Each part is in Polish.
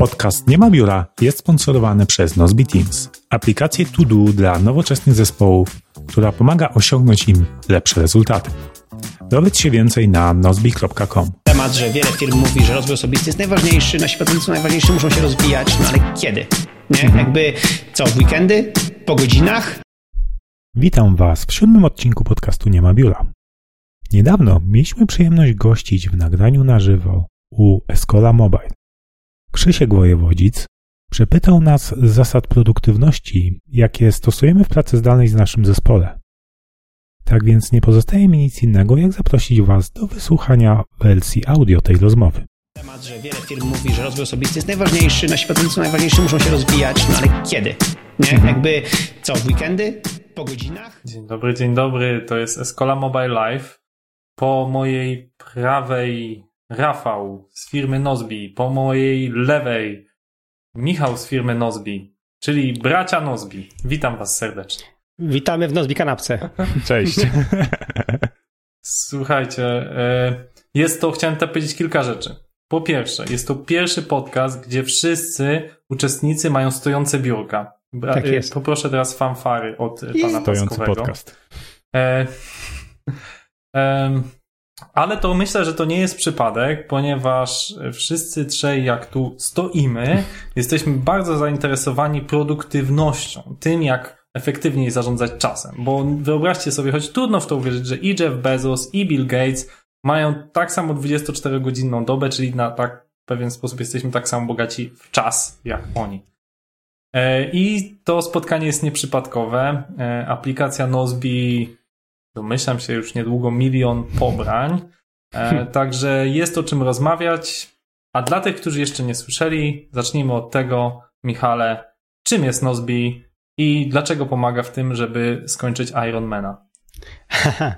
Podcast Nie ma biura jest sponsorowany przez Nozbi Teams, aplikację to do dla nowoczesnych zespołów, która pomaga osiągnąć im lepsze rezultaty. Dowiedz się więcej na nozbi.com. Temat, że wiele firm mówi, że rozwój osobisty jest najważniejszy, nasi pracownicy najważniejsi muszą się rozwijać, no ale kiedy? Nie? Mhm. Jakby co, w weekendy? Po godzinach? Witam Was w siódmym odcinku podcastu Nie ma biura. Niedawno mieliśmy przyjemność gościć w nagraniu na żywo u Escola Mobile. Krzysiek Wojewodzic przepytał nas z zasad produktywności, jakie stosujemy w pracy zdalnej z naszym zespole. Tak więc nie pozostaje mi nic innego, jak zaprosić Was do wysłuchania wersji audio tej rozmowy. Temat, że wiele firm mówi, że rozwój osobisty jest najważniejszy, nasi pracownicy najważniejsi muszą się rozwijać, no ale kiedy? Nie? Mhm. Jakby co, w weekendy? Po godzinach? Dzień dobry, dzień dobry. To jest Escola Mobile Live. Po mojej prawej Rafał z firmy Nozbi, po mojej lewej Michał z firmy Nozbi, czyli bracia Nozbi. Witam Was serdecznie. Witamy w Nozbi Kanapce. Cześć. Słuchajcie, e, jest to, chciałem powiedzieć kilka rzeczy. Po pierwsze, jest to pierwszy podcast, gdzie wszyscy uczestnicy mają stojące biurka. Bra- Tak e, jest. Poproszę teraz fanfary od e, pana Stojący Paskowego. podcast. E, em, ale to myślę, że to nie jest przypadek, ponieważ wszyscy trzej, jak tu stoimy, jesteśmy bardzo zainteresowani produktywnością, tym jak efektywniej zarządzać czasem. Bo wyobraźcie sobie, choć trudno w to uwierzyć, że i Jeff Bezos, i Bill Gates mają tak samo 24-godzinną dobę, czyli na tak pewien sposób jesteśmy tak samo bogaci w czas, jak oni. E, I to spotkanie jest nieprzypadkowe. E, Aplikacja Nozbi, domyślam się, już niedługo milion pobrań. E, Także jest o czym rozmawiać. A dla tych, którzy jeszcze nie słyszeli, zacznijmy od tego, Michale, czym jest Nozbi i dlaczego pomaga w tym, żeby skończyć Ironmana?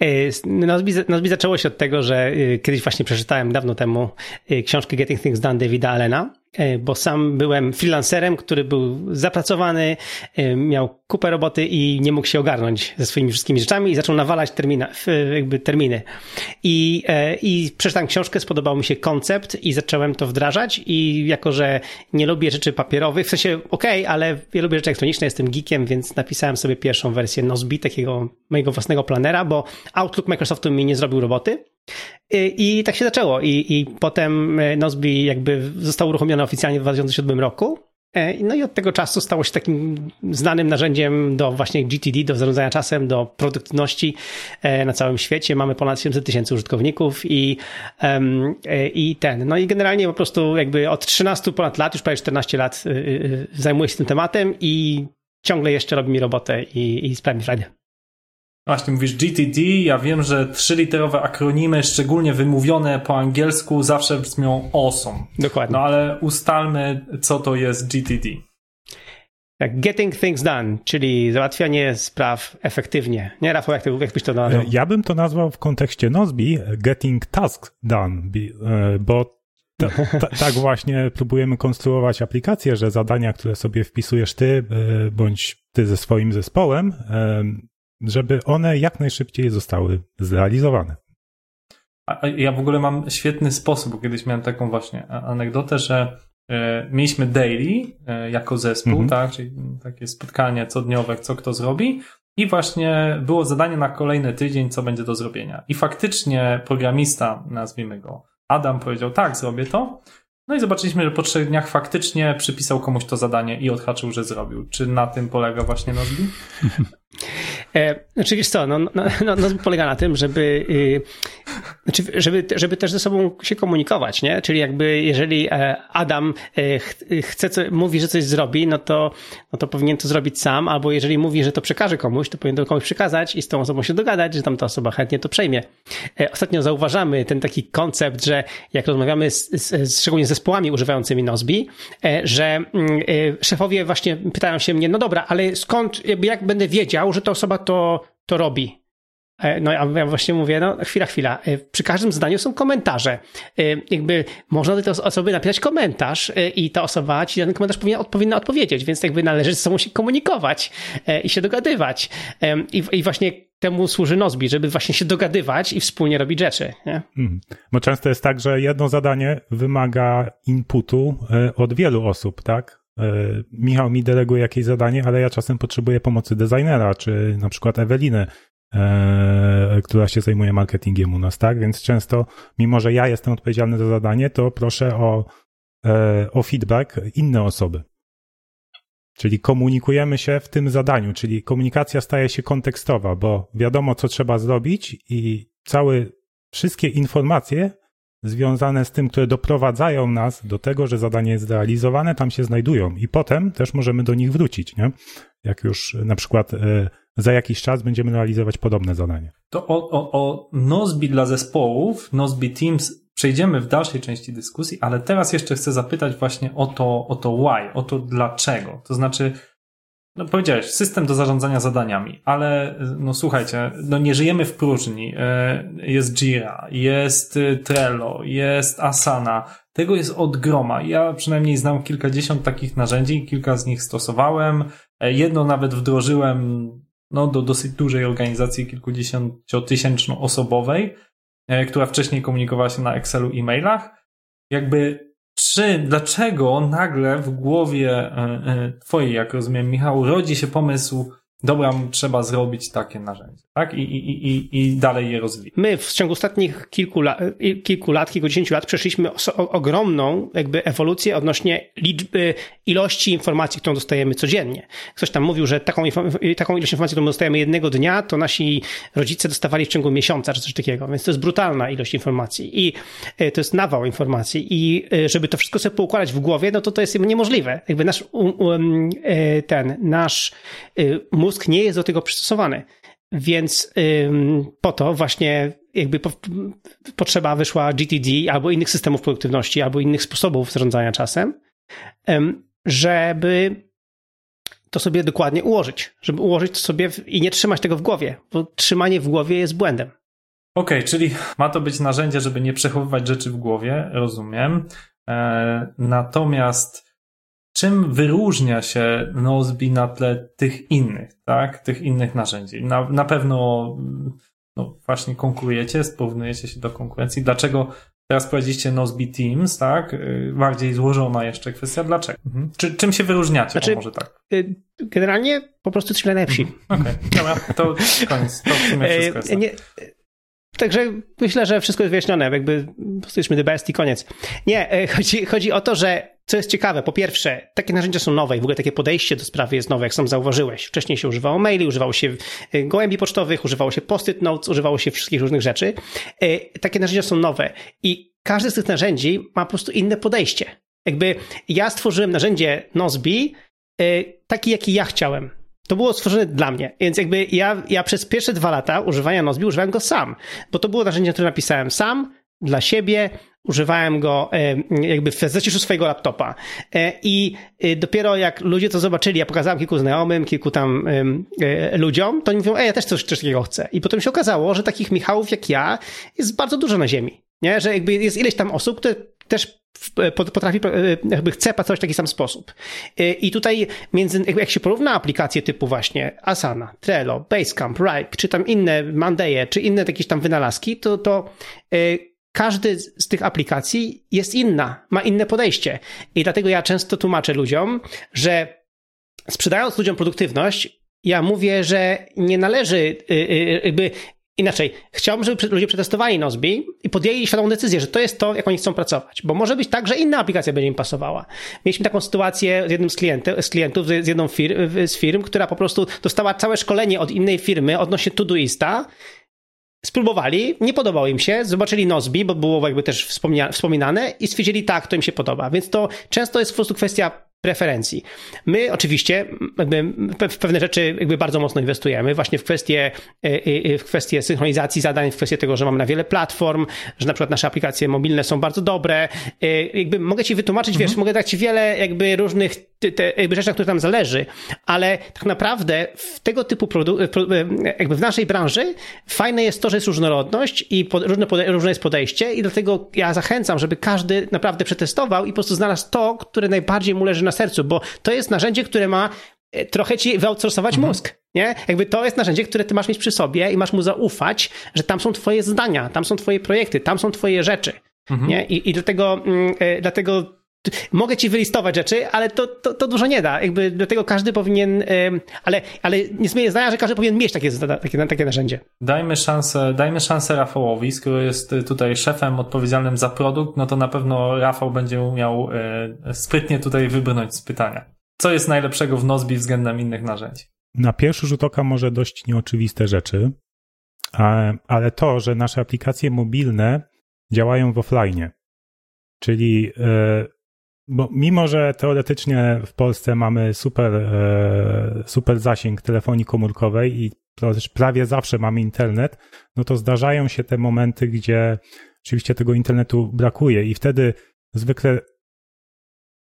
E, Nozbi, zaczęło się od tego, że e, kiedyś właśnie przeczytałem dawno temu e, książkę Getting Things Done Davida Allena, bo sam byłem freelancerem, który był zapracowany, miał kupę roboty i nie mógł się ogarnąć ze swoimi wszystkimi rzeczami i zaczął nawalać termina, jakby terminy. I, I przeczytałem książkę, spodobał mi się koncept i zacząłem to wdrażać i jako, że nie lubię rzeczy papierowych, w sensie okej, ale ja lubię rzeczy elektroniczne, jestem geekiem, więc napisałem sobie pierwszą wersję Nozbi, takiego mojego własnego planera, bo Outlook Microsoftu mi nie zrobił roboty. I, I tak się zaczęło. I, I potem e, Nozbi jakby został uruchomiony oficjalnie w 2007 roku. E, No i od tego czasu stało się takim znanym narzędziem do właśnie GTD, do zarządzania czasem, do produktywności e, na całym świecie. Mamy ponad 700 tysięcy użytkowników i, i ten. No i generalnie po prostu jakby od 13 ponad lat, już prawie 14 lat zajmuję się tym tematem i ciągle jeszcze robi mi robotę i, i sprawia mi. Właśnie mówisz GTD, ja wiem, że trzyliterowe akronimy, szczególnie wymówione po angielsku, zawsze brzmią awesome. Dokładnie. No ale ustalmy, co to jest GTD. Tak, getting things done, czyli załatwianie spraw efektywnie. Nie, Rafał, jak, ty, jak byś to nazwał? E, Ja bym to nazwał w kontekście Nozbi Getting Tasks Done, e, bo ta, ta, tak właśnie próbujemy konstruować aplikacje, że zadania, które sobie wpisujesz ty e, bądź ty ze swoim zespołem, e, żeby one jak najszybciej zostały zrealizowane. Ja w ogóle mam świetny sposób, bo kiedyś miałem taką właśnie anegdotę, że e, mieliśmy daily e, jako zespół, Mhm. tak, czyli takie spotkanie codniowe, co kto zrobi i właśnie było zadanie na kolejny tydzień, co będzie do zrobienia. I faktycznie programista, nazwijmy go Adam, powiedział tak, zrobię to. No i zobaczyliśmy, że po trzech dniach faktycznie przypisał komuś to zadanie i odhaczył, że zrobił. Czy na tym polega właśnie Nozbi? E, znaczy wiesz co, no, no, no, no polega na tym, żeby, y, znaczy, żeby, żeby też ze sobą się komunikować, nie? Czyli jakby jeżeli e, Adam e, ch, chce, co, mówi, że coś zrobi, no to, no to powinien to zrobić sam, albo jeżeli mówi, że to przekaże komuś, to powinien to komuś przekazać i z tą osobą się dogadać, że tam ta osoba chętnie to przejmie. E, Ostatnio zauważamy ten taki koncept, że jak rozmawiamy z, z, szczególnie z zespołami używającymi Nozbi, że mm, szefowie właśnie pytają się mnie, no dobra, ale skąd, jak będę wiedział, że ta osoba to, to robi? E, no ja właśnie mówię, no chwila, chwila. E, przy każdym zdaniu są komentarze. E, jakby można do tej osoby napisać komentarz i ta osoba ci ten komentarz powinna, powinna odpowiedzieć, więc jakby należy ze sobą się komunikować i się dogadywać. I, i właśnie temu służy Nozbi, żeby właśnie się dogadywać i wspólnie robić rzeczy. Nie? Bo często jest tak, że jedno zadanie wymaga inputu od wielu osób, tak? Michał mi deleguje jakieś zadanie, ale ja czasem potrzebuję pomocy designera, czy na przykład Eweliny, e, która się zajmuje marketingiem u nas, tak? Więc często, mimo że ja jestem odpowiedzialny za zadanie, to proszę o, e, o feedback inne osoby. Czyli komunikujemy się w tym zadaniu, czyli komunikacja staje się kontekstowa, bo wiadomo, co trzeba zrobić i całe, wszystkie informacje związane z tym, które doprowadzają nas do tego, że zadanie jest zrealizowane, tam się znajdują i potem też możemy do nich wrócić, nie? Jak już na przykład e, za jakiś czas będziemy realizować podobne zadanie. To o, o, o Nozbi dla zespołów, Nozbi Teams przejdziemy w dalszej części dyskusji, ale teraz jeszcze chcę zapytać właśnie o to, o to why, o to dlaczego. To znaczy, no powiedziałeś, system do zarządzania zadaniami, ale no słuchajcie, no nie żyjemy w próżni. E, jest Jira, jest e, Trello, jest Asana. Tego jest od groma. Ja przynajmniej znam kilkadziesiąt takich narzędzi, kilka z nich stosowałem. E, jedno nawet wdrożyłem no, do dosyć dużej organizacji kilkudziesięciotysięczno-osobowej, e, która wcześniej komunikowała się na Excelu i mailach. Jakby czy, dlaczego nagle w głowie e, e, twojej, jak rozumiem, Michał, rodzi się pomysł dobra, trzeba zrobić takie narzędzie, tak? I, i, i, i dalej je rozwijać. My w ciągu ostatnich kilku, la, kilku lat, kilkudziesięciu lat przeszliśmy ogromną jakby ewolucję odnośnie liczby, ilości informacji, którą dostajemy codziennie. Ktoś tam mówił, że taką, taką ilość informacji, którą dostajemy jednego dnia, to nasi rodzice dostawali w ciągu miesiąca, czy coś takiego, więc to jest brutalna ilość informacji i e, to jest nawał informacji i żeby to wszystko sobie poukładać w głowie, no to to jest niemożliwe. Jakby nasz, um, ten, nasz mózg nie jest do tego przystosowany. Więc ym, po to właśnie jakby po, potrzeba wyszła GTD albo innych systemów produktywności, albo innych sposobów zarządzania czasem, ym, żeby to sobie dokładnie ułożyć, żeby ułożyć to sobie w, i nie trzymać tego w głowie, bo trzymanie w głowie jest błędem. Okej, okay, czyli ma to być narzędzie, żeby nie przechowywać rzeczy w głowie, rozumiem. E, natomiast czym wyróżnia się Nozbi na tle tych innych, tak? Tych innych narzędzi? Na, na pewno no, właśnie konkurujecie, porównujecie się do konkurencji. Dlaczego teraz prowadziliście Nozbi Teams, tak? Y, bardziej złożona jeszcze kwestia. Dlaczego? Mhm. Czy, czym się wyróżniacie? Znaczy, może tak? Y, generalnie po prostu jesteśmy najlepsi. Mhm. Okej, okay. dobra, to koniec. To w sumie wszystko jest. Nie, Także myślę, że wszystko jest wyjaśnione, jakby jesteśmy the best i koniec. Nie, chodzi, chodzi o to, że co jest ciekawe, po pierwsze, takie narzędzia są nowe i w ogóle takie podejście do sprawy jest nowe, jak sam zauważyłeś. Wcześniej się używało maili, używało się e, gołębi pocztowych, używało się post-it notes, używało się wszystkich różnych rzeczy. E, takie narzędzia są nowe i każde z tych narzędzi ma po prostu inne podejście. Jakby ja stworzyłem narzędzie Nozbi taki, jaki ja chciałem to było stworzone dla mnie, więc jakby ja, ja przez pierwsze dwa lata używania Nozbi używałem go sam, bo to było narzędzie, które napisałem sam, dla siebie, używałem go e, jakby w zaciszu swojego laptopa. E, I e, dopiero jak ludzie to zobaczyli, ja pokazałem kilku znajomym, kilku tam ludziom, to oni mówią, ej, ja też coś, coś takiego chcę. I potem się okazało, że takich Michałów jak ja jest bardzo dużo na ziemi. Nie? Że jakby jest ileś tam osób, które też potrafi, jakby chce pracować w taki sam sposób. I tutaj między, jak się porówna aplikacje typu właśnie Asana, Trello, Basecamp, Ripe, czy tam inne Mandeje, czy inne jakieś tam wynalazki, to, to każdy z tych aplikacji jest inna, ma inne podejście. I dlatego ja często tłumaczę ludziom, że sprzedając ludziom produktywność, ja mówię, że nie należy jakby Inaczej, chciałbym, żeby ludzie przetestowali Nozbi i podjęli świadomą decyzję, że to jest to, jak oni chcą pracować. Bo może być tak, że inna aplikacja będzie im pasowała. Mieliśmy taką sytuację z jednym z, z klientów, z jedną fir z firm, która po prostu dostała całe szkolenie od innej firmy odnośnie Todoista, Spróbowali, nie podobało im się, zobaczyli Nozbi, bo było jakby też wspominane i stwierdzili tak, to im się podoba. Więc to często jest po prostu kwestia preferencji. My oczywiście jakby w pewne rzeczy jakby bardzo mocno inwestujemy właśnie w kwestie, e, e, w kwestie synchronizacji zadań, w kwestie tego, że mamy na wiele platform, że na przykład nasze aplikacje mobilne są bardzo dobre. E, jakby mogę ci wytłumaczyć, mhm. wiesz, mogę dać ci wiele jakby różnych te, jakby rzeczy, na których nam zależy, ale tak naprawdę w tego typu jakby w naszej branży fajne jest to, że jest różnorodność i pod, różne, pode- różne jest podejście i dlatego ja zachęcam, żeby każdy naprawdę przetestował i po prostu znalazł to, które najbardziej mu leży na sercu, bo to jest narzędzie, które ma e, trochę ci wyoutsourcować mhm. mózg. Nie? Jakby to jest narzędzie, które ty masz mieć przy sobie i masz mu zaufać, że tam są twoje zdania, tam są twoje projekty, tam są twoje rzeczy. Mhm. Nie? I, I dlatego, mm, e, dlatego Mogę ci wylistować rzeczy, ale to, to, to dużo nie da. Jakby do tego każdy powinien, ale, ale nie zmienię zdania, że każdy powinien mieć takie, takie, takie narzędzie. Dajmy szansę, dajmy szansę Rafałowi, skoro jest tutaj szefem odpowiedzialnym za produkt, no to na pewno Rafał będzie umiał e, sprytnie tutaj wybrnąć z pytania. Co jest najlepszego w Nozbi względem innych narzędzi? Na pierwszy rzut oka może dość nieoczywiste rzeczy, ale to, że nasze aplikacje mobilne działają w offline, czyli e, bo mimo, że teoretycznie w Polsce mamy super, e, super zasięg telefonii komórkowej i prawie zawsze mamy internet, no to zdarzają się te momenty, gdzie oczywiście tego internetu brakuje i wtedy zwykle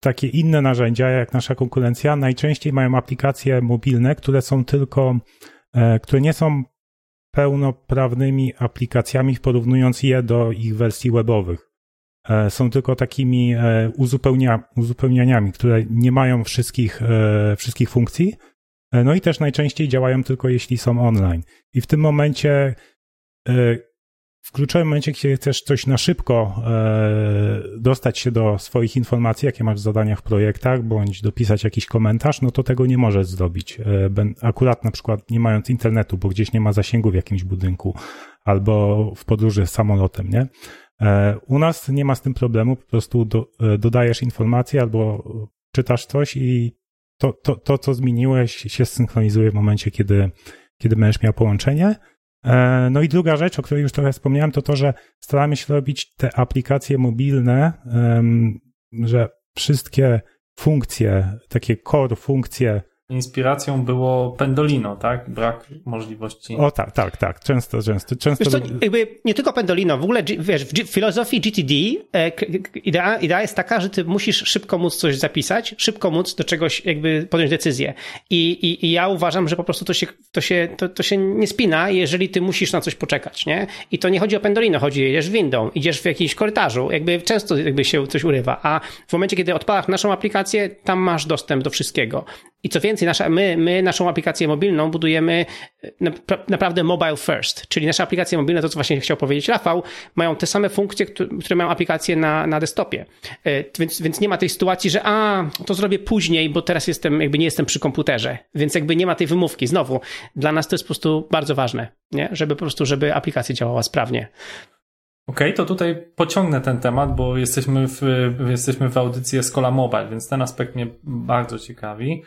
takie inne narzędzia, jak nasza konkurencja, najczęściej mają aplikacje mobilne, które są tylko, e, które nie są pełnoprawnymi aplikacjami, porównując je do ich wersji webowych. E, są tylko takimi e, uzupełnia, uzupełnianiami, które nie mają wszystkich, e, wszystkich funkcji. No i też najczęściej działają tylko jeśli są online. I w tym momencie, w kluczowym momencie, kiedy chcesz coś na szybko dostać się do swoich informacji, jakie masz w zadaniach w projektach, bądź dopisać jakiś komentarz, no to tego nie możesz zrobić. Akurat na przykład nie mając internetu, bo gdzieś nie ma zasięgu w jakimś budynku, albo w podróży samolotem, nie? E, u nas nie ma z tym problemu, po prostu do, e, dodajesz informacje albo czytasz coś i to, to, to, co zmieniłeś, się synchronizuje w momencie, kiedy, kiedy będziesz miał połączenie. E, no i druga rzecz, o której już trochę wspomniałem, to to, że staramy się robić te aplikacje mobilne, że wszystkie funkcje, takie core funkcje inspiracją było Pendolino, tak? Brak możliwości. O tak, tak, tak. Często, często. często... Wiesz co, jakby nie tylko Pendolino, w ogóle wiesz, w filozofii GTD e, idea, idea jest taka, że ty musisz szybko móc coś zapisać, szybko móc do czegoś jakby podjąć decyzję. I, i, i ja uważam, że po prostu to się, to, się, to, to się nie spina, jeżeli ty musisz na coś poczekać, nie? I to nie chodzi o Pendolino, chodzi, jedziesz windą, idziesz w jakimś korytarzu, jakby często jakby się coś urywa, a w momencie, kiedy odpalasz naszą aplikację, tam masz dostęp do wszystkiego. I co więcej, nasza, my, my naszą aplikację mobilną budujemy e, naprawdę mobile first, czyli nasze aplikacje mobilne, to co właśnie chciał powiedzieć Rafał, mają te same funkcje, które mają aplikacje na, na desktopie. E, więc, więc nie ma tej sytuacji, że a, to zrobię później, bo teraz jestem, jakby nie jestem przy komputerze, więc jakby nie ma tej wymówki. Znowu, dla nas to jest po prostu bardzo ważne, nie? żeby po prostu, żeby aplikacja działała sprawnie. Okej, okay, to tutaj pociągnę ten temat, bo jesteśmy w, jesteśmy w audycji Escola Mobile, więc ten aspekt mnie bardzo ciekawi.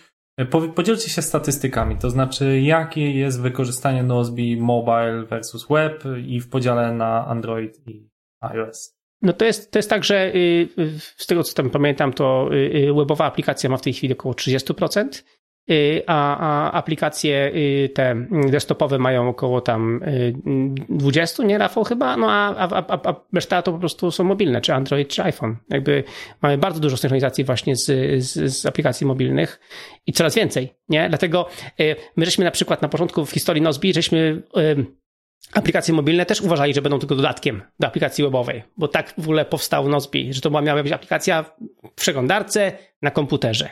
Podzielcie się statystykami, to znaczy jakie jest wykorzystanie Nozbi mobile versus web i w podziale na Android i iOS. No to jest, to jest tak, że y, z tego co tam pamiętam, to y, webowa aplikacja ma w tej chwili około 30%, Y, a, a aplikacje y, te desktopowe mają około tam 20, y, nie Rafał chyba, no a, a, a, a reszta to po prostu są mobilne, czy Android, czy iPhone. Jakby mamy bardzo dużo synchronizacji właśnie z, z, z aplikacji mobilnych i coraz więcej, nie? Dlatego my żeśmy na przykład na początku w historii Nozbi, żeśmy aplikacje mobilne też uważali, że będą tylko dodatkiem do aplikacji webowej, bo tak w ogóle powstał Nozbi, że to miała być aplikacja w przeglądarce na komputerze.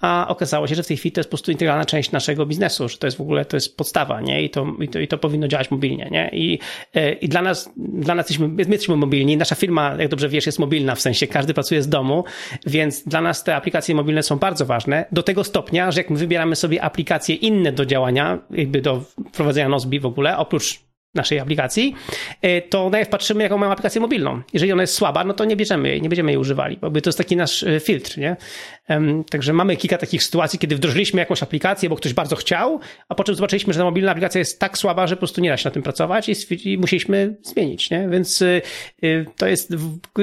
A okazało się, że w tej chwili to jest po prostu integralna część naszego biznesu, że to jest w ogóle, to jest podstawa, nie? I to, i to, i to powinno działać mobilnie, nie? I, e, i dla nas, dla nas jesteśmy, my jesteśmy mobilni, nasza firma, jak dobrze wiesz, jest mobilna, w sensie każdy pracuje z domu, więc dla nas te aplikacje mobilne są bardzo ważne, do tego stopnia, że jak my wybieramy sobie aplikacje inne do działania, jakby do wprowadzenia Nozbi w ogóle, oprócz naszej aplikacji, e, to najpierw patrzymy, jaką mamy aplikację mobilną. Jeżeli ona jest słaba, no to nie bierzemy jej, nie będziemy jej używali, bo to jest taki nasz e, filtr, nie? Także mamy kilka takich sytuacji, kiedy wdrożyliśmy jakąś aplikację, bo ktoś bardzo chciał, a po czym zobaczyliśmy, że ta mobilna aplikacja jest tak słaba, że po prostu nie da się na tym pracować i, musieliśmy zmienić, nie? Więc e, to jest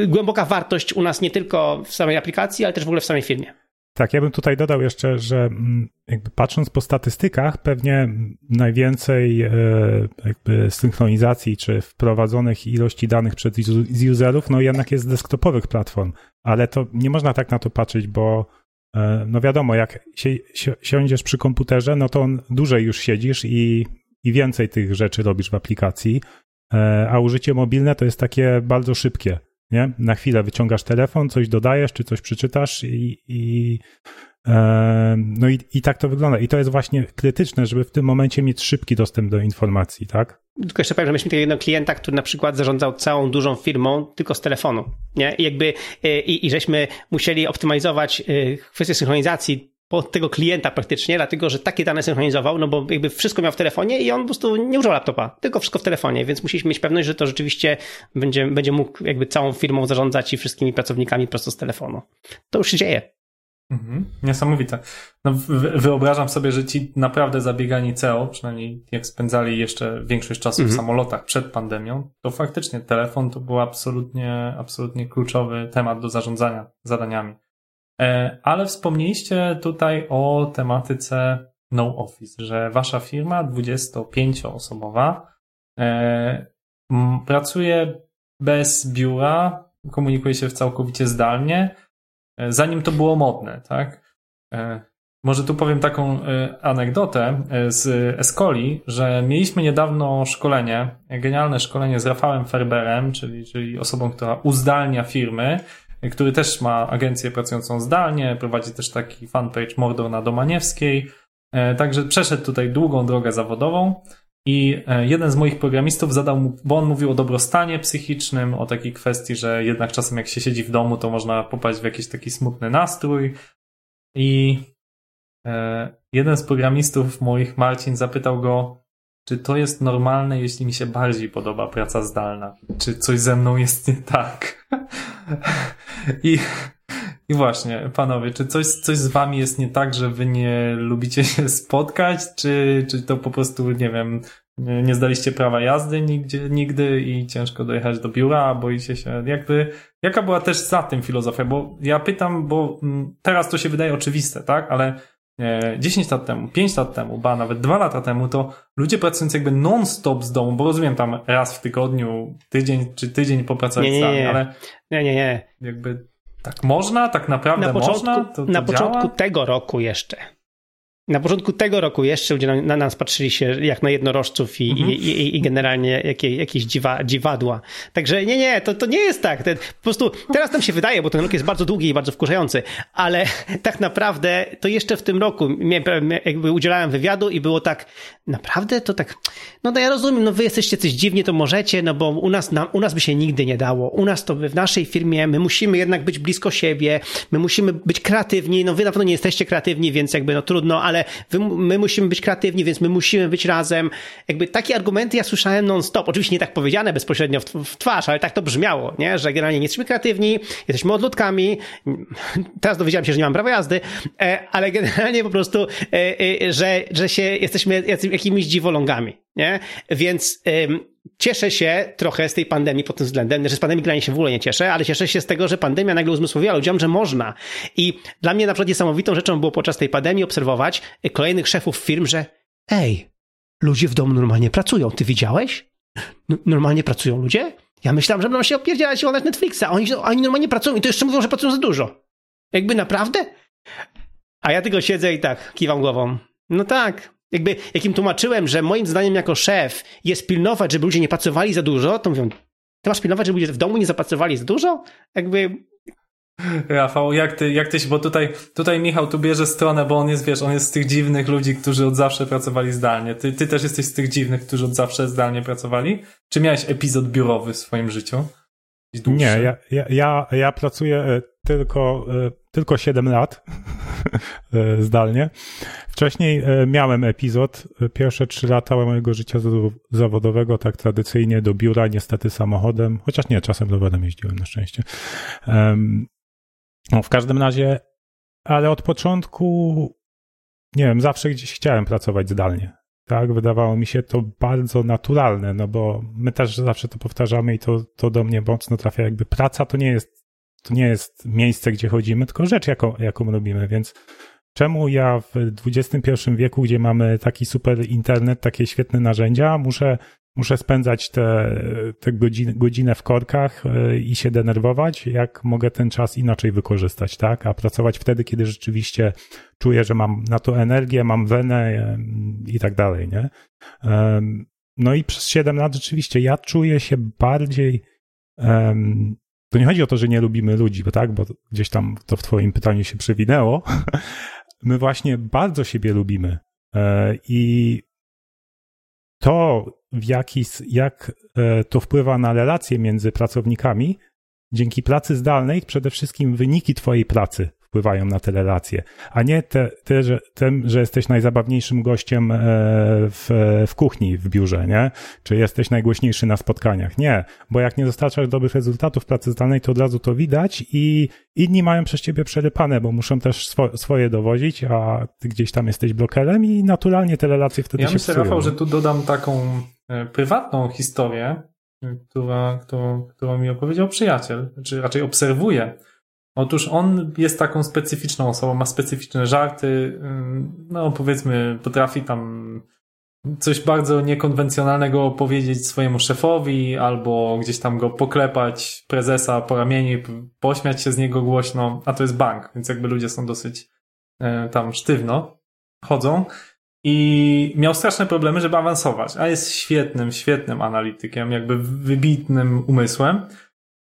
głęboka wartość u nas nie tylko w samej aplikacji, ale też w ogóle w samej firmie. Tak, ja bym tutaj dodał jeszcze, że mm, jakby patrząc po statystykach, pewnie najwięcej e, jakby synchronizacji czy wprowadzonych ilości danych przez userów, no jednak jest z desktopowych platform, ale to nie można tak na to patrzeć, bo e, no wiadomo, jak si siądziesz przy komputerze, no to on dłużej już siedzisz i, i więcej tych rzeczy robisz w aplikacji, e, a użycie mobilne to jest takie bardzo szybkie nie? Na chwilę wyciągasz telefon, coś dodajesz, czy coś przeczytasz i, i e, no i, i tak to wygląda. I to jest właśnie krytyczne, żeby w tym momencie mieć szybki dostęp do informacji, tak? Tylko jeszcze powiem, że mieliśmy takiego jednego klienta, który na przykład zarządzał całą dużą firmą tylko z telefonu, nie? I jakby, e, i, i żeśmy musieli optymalizować e, kwestię synchronizacji pod tego klienta praktycznie, dlatego że takie dane synchronizował, no bo jakby wszystko miał w telefonie i on po prostu nie używał laptopa, tylko wszystko w telefonie, więc musieliśmy mieć pewność, że to rzeczywiście będzie, będzie mógł jakby całą firmą zarządzać i wszystkimi pracownikami prosto z telefonu. To już się dzieje. Mhm, niesamowite. No, wyobrażam sobie, że ci naprawdę zabiegani CEO, przynajmniej jak spędzali jeszcze większość czasu mhm. w samolotach przed pandemią, to faktycznie telefon to był absolutnie, absolutnie kluczowy temat do zarządzania zadaniami. E, ale wspomnieliście tutaj o tematyce no office, że wasza firma 25-osobowa e, pracuje bez biura, komunikuje się całkowicie zdalnie, e, zanim to było modne, tak? Może tu powiem taką anegdotę z Escoli, że mieliśmy niedawno szkolenie, genialne szkolenie z Rafałem Ferberem, czyli, czyli osobą, która uzdalnia firmy który też ma agencję pracującą zdalnie, prowadzi też taki fanpage Mordor na Domaniewskiej. E, także przeszedł tutaj długą drogę zawodową i e, jeden z moich programistów zadał mu, bo on mówił o dobrostanie psychicznym, o takiej kwestii, że jednak czasem jak się siedzi w domu, to można popaść w jakiś taki smutny nastrój. I e, jeden z programistów moich, Marcin, zapytał go, czy to jest normalne, jeśli mi się bardziej podoba praca zdalna? Czy coś ze mną jest nie tak? I, I właśnie, panowie, czy coś, coś z wami jest nie tak, że wy nie lubicie się spotkać, czy, czy to po prostu, nie wiem, nie zdaliście prawa jazdy nigdzie, nigdy i ciężko dojechać do biura, boicie się, jakby, jaka była też za tym filozofia? Bo ja pytam, bo mm, teraz to się wydaje oczywiste, tak? Ale 10 lat temu, 5 lat temu, ba nawet 2 lata temu, to ludzie pracujący jakby non-stop z domu, bo rozumiem tam raz w tygodniu, tydzień czy tydzień popracować nie, nie, nie. ale nie, nie, nie. Jakby tak można, tak naprawdę na początku, można? To, to na działa? początku tego roku jeszcze na początku tego roku jeszcze ludzie na, na nas patrzyli się jak na jednorożców i, mhm. i, i, i, generalnie jakie, jakieś dziwa, dziwadła. Także nie, nie, to, to nie jest tak. Ten, po prostu teraz nam się wydaje, bo ten rok jest bardzo długi i bardzo wkurzający, ale tak naprawdę to jeszcze w tym roku miałem, jakby udzielałem wywiadu i było tak, naprawdę to tak, no to ja rozumiem, no wy jesteście coś dziwnie, to możecie, no bo u nas, na, u nas by się nigdy nie dało. U nas to w naszej firmie my musimy jednak być blisko siebie, my musimy być kreatywni, no wy na pewno nie jesteście kreatywni, więc jakby no trudno, ale ale wy, my musimy być kreatywni, więc my musimy być razem. Jakby takie argumenty ja słyszałem non-stop. Oczywiście nie tak powiedziane bezpośrednio w, w twarz, ale tak to brzmiało, nie? że generalnie nie jesteśmy kreatywni, jesteśmy odludkami. Teraz dowiedziałem się, że nie mam prawa jazdy, e, ale generalnie po prostu, e, e, że, że się jesteśmy jakimiś dziwolągami. Nie? Więc cieszę się trochę z tej pandemii pod tym względem, że z pandemii granie się w ogóle nie cieszę, ale cieszę się z tego, że pandemia nagle uzmysłowiła ludziom, że można. I dla mnie na przykład niesamowitą rzeczą było podczas tej pandemii obserwować kolejnych szefów firm, że ej, ludzie w domu normalnie pracują. Ty widziałeś? N normalnie pracują ludzie? Ja myślałem, że będą się opierdzielać i oglądać Netflixa. Oni, oni normalnie pracują i to jeszcze mówią, że pracują za dużo. Jakby naprawdę? A ja tylko siedzę i tak kiwam głową. No tak, jakby, jak im tłumaczyłem, że moim zdaniem jako szef jest pilnować, żeby ludzie nie pracowali za dużo, to mówią, ty masz pilnować, żeby ludzie w domu nie zapracowali za dużo? Jakby... Rafał, jak ty, jak ty się, bo tutaj, tutaj Michał tu bierze stronę, bo on jest, wiesz, on jest z tych dziwnych ludzi, którzy od zawsze pracowali zdalnie. Ty, ty też jesteś z tych dziwnych, którzy od zawsze zdalnie pracowali? Czy miałeś epizod biurowy w swoim życiu? Nie, ja, ja, ja, ja pracuję e, tylko, e, tylko 7 lat e, zdalnie. Wcześniej miałem epizod, pierwsze 3 lata mojego życia zawodowego, tak tradycyjnie do biura, niestety samochodem, chociaż nie, czasem rowerem jeździłem na szczęście. No, w każdym razie, ale od początku, nie wiem, zawsze gdzieś chciałem pracować zdalnie. Tak, wydawało mi się to bardzo naturalne, no bo my też zawsze to powtarzamy i to, to do mnie mocno trafia. Jakby praca to nie jest to nie jest miejsce, gdzie chodzimy, tylko rzecz, jaką, jaką robimy, więc czemu ja w XXI wieku, gdzie mamy taki super internet, takie świetne narzędzia, muszę, muszę spędzać te, te godziny, godzinę w korkach e, i się denerwować, jak mogę ten czas inaczej wykorzystać, tak? A pracować wtedy, kiedy rzeczywiście czuję, że mam na to energię, mam wenę i tak dalej, nie? No i przez 7 lat rzeczywiście ja czuję się bardziej. Um, to nie chodzi o to, że nie lubimy ludzi, bo tak, bo gdzieś tam to w Twoim pytaniu się przewinęło. My właśnie bardzo siebie lubimy. E, I to, w jaki, jak e, to wpływa na relacje między pracownikami, dzięki pracy zdalnej, przede wszystkim wyniki Twojej pracy wpływają na te relacje, a nie te, te, że, tym, że jesteś najzabawniejszym gościem e, w, w kuchni w biurze, nie? Czy jesteś najgłośniejszy na spotkaniach. Nie, bo jak nie dostarczasz dobrych rezultatów pracy zdalnej, to od razu to widać i inni mają przez ciebie przerypane, bo muszą też swo, swoje dowozić, a ty gdzieś tam jesteś blokerem i naturalnie te relacje wtedy ja się myślę, psują. Rafał, że tu dodam taką e, prywatną historię, która, którą, którą mi opowiedział przyjaciel, czy raczej obserwuję Otóż on jest taką specyficzną osobą, ma specyficzne żarty, no powiedzmy, potrafi tam coś bardzo niekonwencjonalnego powiedzieć swojemu szefowi, albo gdzieś tam go poklepać prezesa po ramieniu, pośmiać się z niego głośno, a to jest bank, więc jakby ludzie są dosyć e, tam sztywno, chodzą. I miał straszne problemy, żeby awansować, a jest świetnym, świetnym analitykiem, jakby wybitnym umysłem.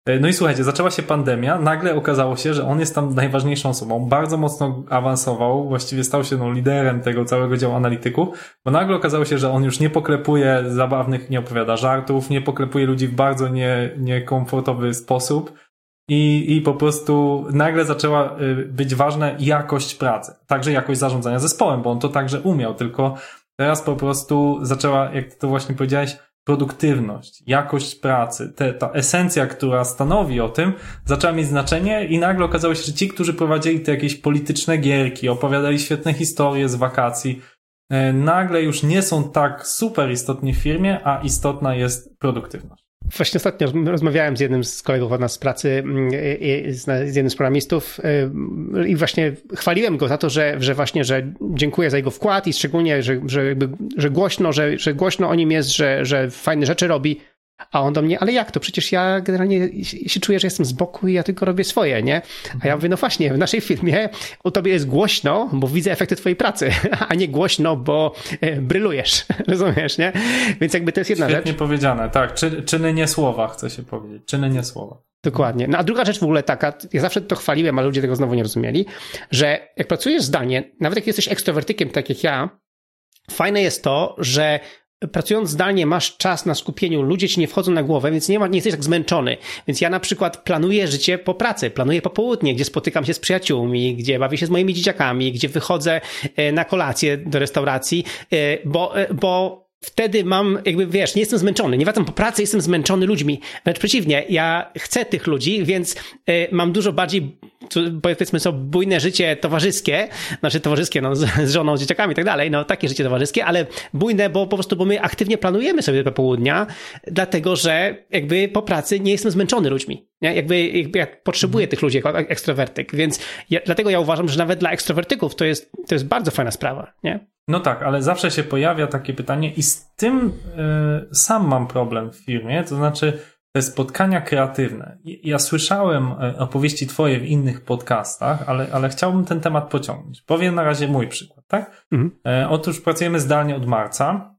E, no i słuchajcie, zaczęła się pandemia, nagle okazało się, że on jest tam najważniejszą osobą. Bardzo mocno awansował, właściwie stał się no, liderem tego całego działu analityków, bo nagle okazało się, że on już nie poklepuje zabawnych, nie opowiada żartów, nie poklepuje ludzi w bardzo nie, niekomfortowy sposób. I, I po prostu nagle zaczęła y, być ważna jakość pracy, także jakość zarządzania zespołem, bo on to także umiał, tylko teraz po prostu zaczęła, jak ty to właśnie powiedziałeś, produktywność, jakość pracy, te, ta esencja, która stanowi o tym, zaczęła mieć znaczenie i nagle okazało się, że ci, którzy prowadzili te jakieś polityczne gierki, opowiadali świetne historie z wakacji, e, nagle już nie są tak super istotni w firmie, a istotna jest produktywność. Właśnie ostatnio rozmawiałem z jednym z kolegów od nas z pracy, mm, z jednym z programistów y, i właśnie chwaliłem go za to, że, że właśnie, że dziękuję za jego wkład i szczególnie, że, że, jakby, że głośno, że, że głośno o nim jest, że, że fajne rzeczy robi. A on do mnie, ale jak to? Przecież ja generalnie się czuję, że jestem z boku i ja tylko robię swoje, nie? A ja mówię, no właśnie, w naszej firmie u tobie jest głośno, bo widzę efekty twojej pracy, a nie głośno, bo e, brylujesz, rozumiesz, nie? Więc jakby to jest jedna Świetnie rzecz. powiedziane, tak. Czy, czyny nie słowa, chcę się powiedzieć. Czyny nie słowa. Dokładnie. No a druga rzecz w ogóle taka, ja zawsze to chwaliłem, ale ludzie tego znowu nie rozumieli, że jak pracujesz zdalnie, nawet jak jesteś ekstrowertykiem, tak jak ja, fajne jest to, że pracując zdalnie masz czas na skupieniu, ludzie ci nie wchodzą na głowę, więc nie, ma, nie jesteś tak zmęczony. Więc ja na przykład planuję życie po pracy, planuję popołudnie, gdzie spotykam się z przyjaciółmi, gdzie bawię się z moimi dzieciakami, gdzie wychodzę e, na kolację do restauracji, e, bo, e, bo wtedy mam, jakby wiesz, nie jestem zmęczony, nie wracam po pracy, jestem zmęczony ludźmi. Wręcz przeciwnie, ja chcę tych ludzi, więc mam dużo bardziej powiedzmy sobie, bujne życie towarzyskie, znaczy towarzyskie, no, z, żoną, z dzieciakami i tak dalej, no, takie życie towarzyskie, ale bujne, bo po prostu, bo my aktywnie planujemy sobie te popołudnia, dlatego, że jakby po pracy nie jestem zmęczony ludźmi, nie? Jakby, jakby ja potrzebuję mhm. tych ludzi jako ekstrowertyk, więc ja, dlatego ja uważam, że nawet dla ekstrowertyków to jest, to jest bardzo fajna sprawa, nie? No tak, ale zawsze się pojawia takie pytanie i z tym y, sam mam problem w firmie, to znaczy te spotkania kreatywne. Ja słyszałem e, opowieści Twoje w innych podcastach, ale, ale chciałbym ten temat pociągnąć. Powiem na razie mój przykład, tak? Mhm. E, otóż pracujemy zdalnie od marca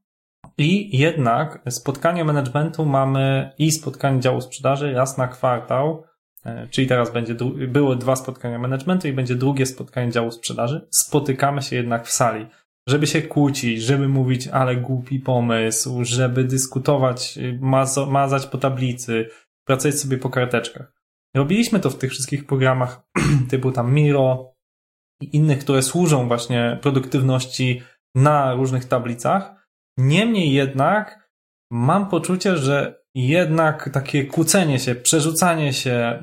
i jednak spotkanie managementu mamy i spotkanie działu sprzedaży raz na kwartał, e, czyli teraz będzie, było dwa spotkania managementu i będzie drugie spotkanie działu sprzedaży. Spotykamy się jednak w sali żeby się kłócić, żeby mówić, ale głupi pomysł, żeby dyskutować, mazać po tablicy, pracować sobie po karteczkach. Robiliśmy to w tych wszystkich programach typu tam Miro i innych, które służą właśnie produktywności na różnych tablicach. Niemniej jednak mam poczucie, że jednak takie kłócenie się, przerzucanie się,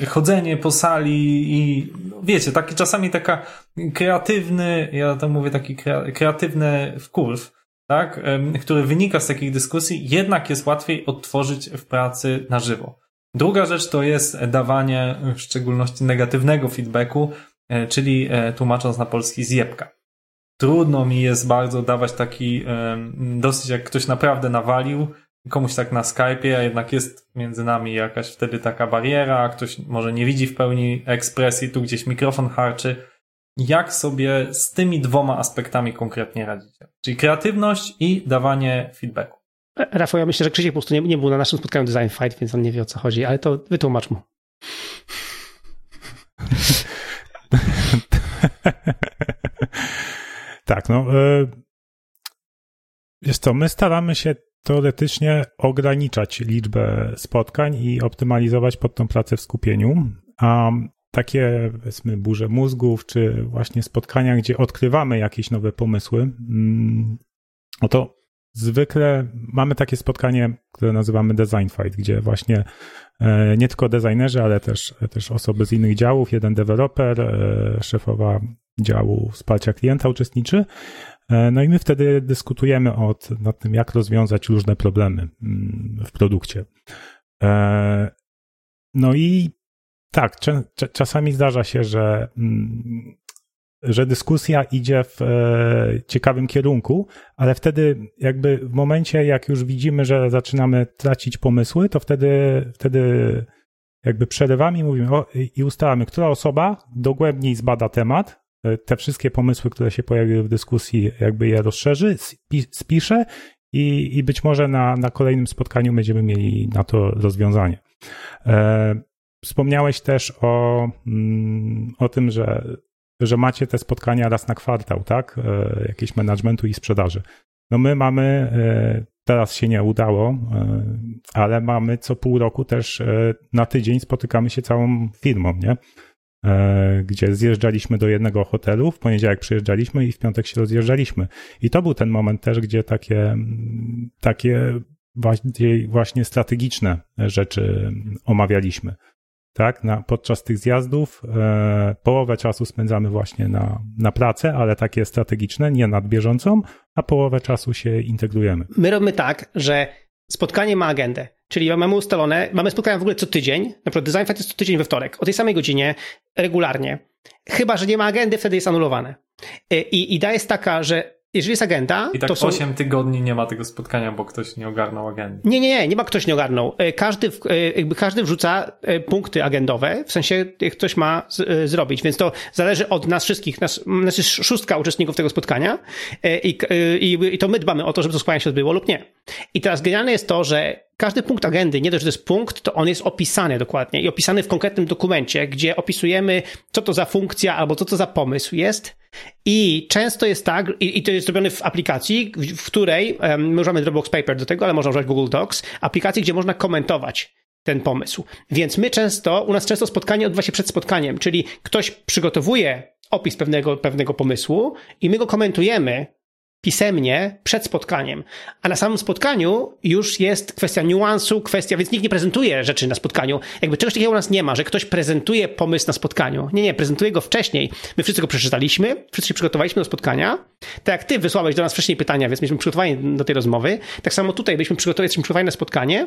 yy, chodzenie po sali i no wiecie, taki czasami taka kreatywny, ja to mówię taki kreatywny wkurw, tak, który wynika z takich dyskusji, jednak jest łatwiej odtworzyć w pracy na żywo. Druga rzecz to jest dawanie w szczególności negatywnego feedbacku, e, czyli e, tłumacząc na polski zjebka. Trudno mi jest bardzo dawać taki, dosyć jak ktoś naprawdę nawalił, komuś tak na Skype'ie, a jednak jest między nami jakaś wtedy taka bariera, ktoś może nie widzi w pełni ekspresji, tu gdzieś mikrofon harczy. Jak sobie z tymi dwoma aspektami konkretnie radzicie? Czyli kreatywność i dawanie feedbacku. Rafał, ja myślę, że Krzysiek po prostu nie, nie był na naszym spotkaniu Design Fight, więc on nie wie o co chodzi, ale to wytłumacz mu. tak, no. Y, jest to, my staramy się teoretycznie ograniczać liczbę spotkań i optymalizować pod tą pracę w skupieniu, a takie, powiedzmy, burze mózgów, czy właśnie spotkania, gdzie odkrywamy jakieś nowe pomysły, mm, no to zwykle mamy takie spotkanie, które nazywamy Design Fight, gdzie właśnie e, nie tylko designerzy, ale też, też osoby z innych działów, jeden deweloper, e, szefowa działu wsparcia klienta uczestniczy. E, no i my wtedy dyskutujemy od, nad tym, jak rozwiązać różne problemy mm, w produkcie. No i tak, czasami zdarza się, że mm, że dyskusja idzie w e, ciekawym kierunku, ale wtedy jakby w momencie, jak już widzimy, że zaczynamy tracić pomysły, to wtedy, wtedy jakby przerywamy i mówimy o, i ustalamy, która osoba dogłębniej zbada temat, e, te wszystkie pomysły, które się pojawiły w dyskusji, jakby je rozszerzy, spisze i, i być może na, na kolejnym spotkaniu będziemy mieli na to rozwiązanie. E, wspomniałeś też o, mm, o tym, że że macie te spotkania raz na kwartał, tak? E, jakieś managementu i sprzedaży. No my mamy, e, teraz się nie udało, e, ale mamy co pół roku też na tydzień spotykamy się całą firmą, nie? Gdzie zjeżdżaliśmy do jednego hotelu, w poniedziałek przyjeżdżaliśmy i w piątek się rozjeżdżaliśmy. I to był ten moment też, gdzie takie, takie właśnie strategiczne rzeczy omawialiśmy tak? Na, podczas tych zjazdów e, połowę czasu spędzamy właśnie na, na pracę, ale takie strategiczne, nie nad bieżącą, a połowę czasu się integrujemy. My robimy tak, że spotkanie ma agendę. Czyli mamy ustalone, mamy spotkania w ogóle co tydzień, na przykład Design Fight jest co tydzień we wtorek, o tej samej godzinie, regularnie. Chyba, że nie ma agendy, wtedy jest anulowane. E, I idea jest taka, że jeżeli jest agenda. I tak to są... 8 tygodni nie ma tego spotkania, bo ktoś nie ogarnął agendy. Nie, nie, nie, nie ma ktoś nie ogarnął. E, każdy, e, jakby każdy wrzuca punkty agendowe, w sensie ktoś ma z, zrobić, więc to zależy od nas wszystkich. Nas, nas jest szóstka uczestników tego spotkania i, i, i to my dbamy o to, żeby to spotkanie się odbyło lub nie. I teraz genialne jest to, że każdy punkt agendy, nie dość, że to jest punkt, to on jest opisany dokładnie i opisany w konkretnym dokumencie, gdzie opisujemy, co to za funkcja albo co to za pomysł jest. I często jest tak, i, to jest zrobione w aplikacji, w, której um, my używamy Dropbox Paper do tego, ale można używać Google Docs, aplikacji, gdzie można komentować ten pomysł. Więc my często, u nas często spotkanie odbywa się przed spotkaniem, czyli ktoś przygotowuje opis pewnego, pewnego pomysłu i my go komentujemy pisemnie przed spotkaniem. A na samym spotkaniu już jest kwestia niuansu, kwestia, więc nikt nie prezentuje rzeczy na spotkaniu. Jakby czegoś takiego u nas nie ma, że ktoś prezentuje pomysł na spotkaniu. Nie, nie, prezentuje go wcześniej. My wszyscy go przeczytaliśmy, wszyscy się przygotowaliśmy do spotkania. Tak jak ty wysłałeś do nas wcześniej pytania, więc mieliśmy przygotowani do tej rozmowy. Tak samo tutaj byliśmy przygotowani, jesteśmy przygotowani na spotkanie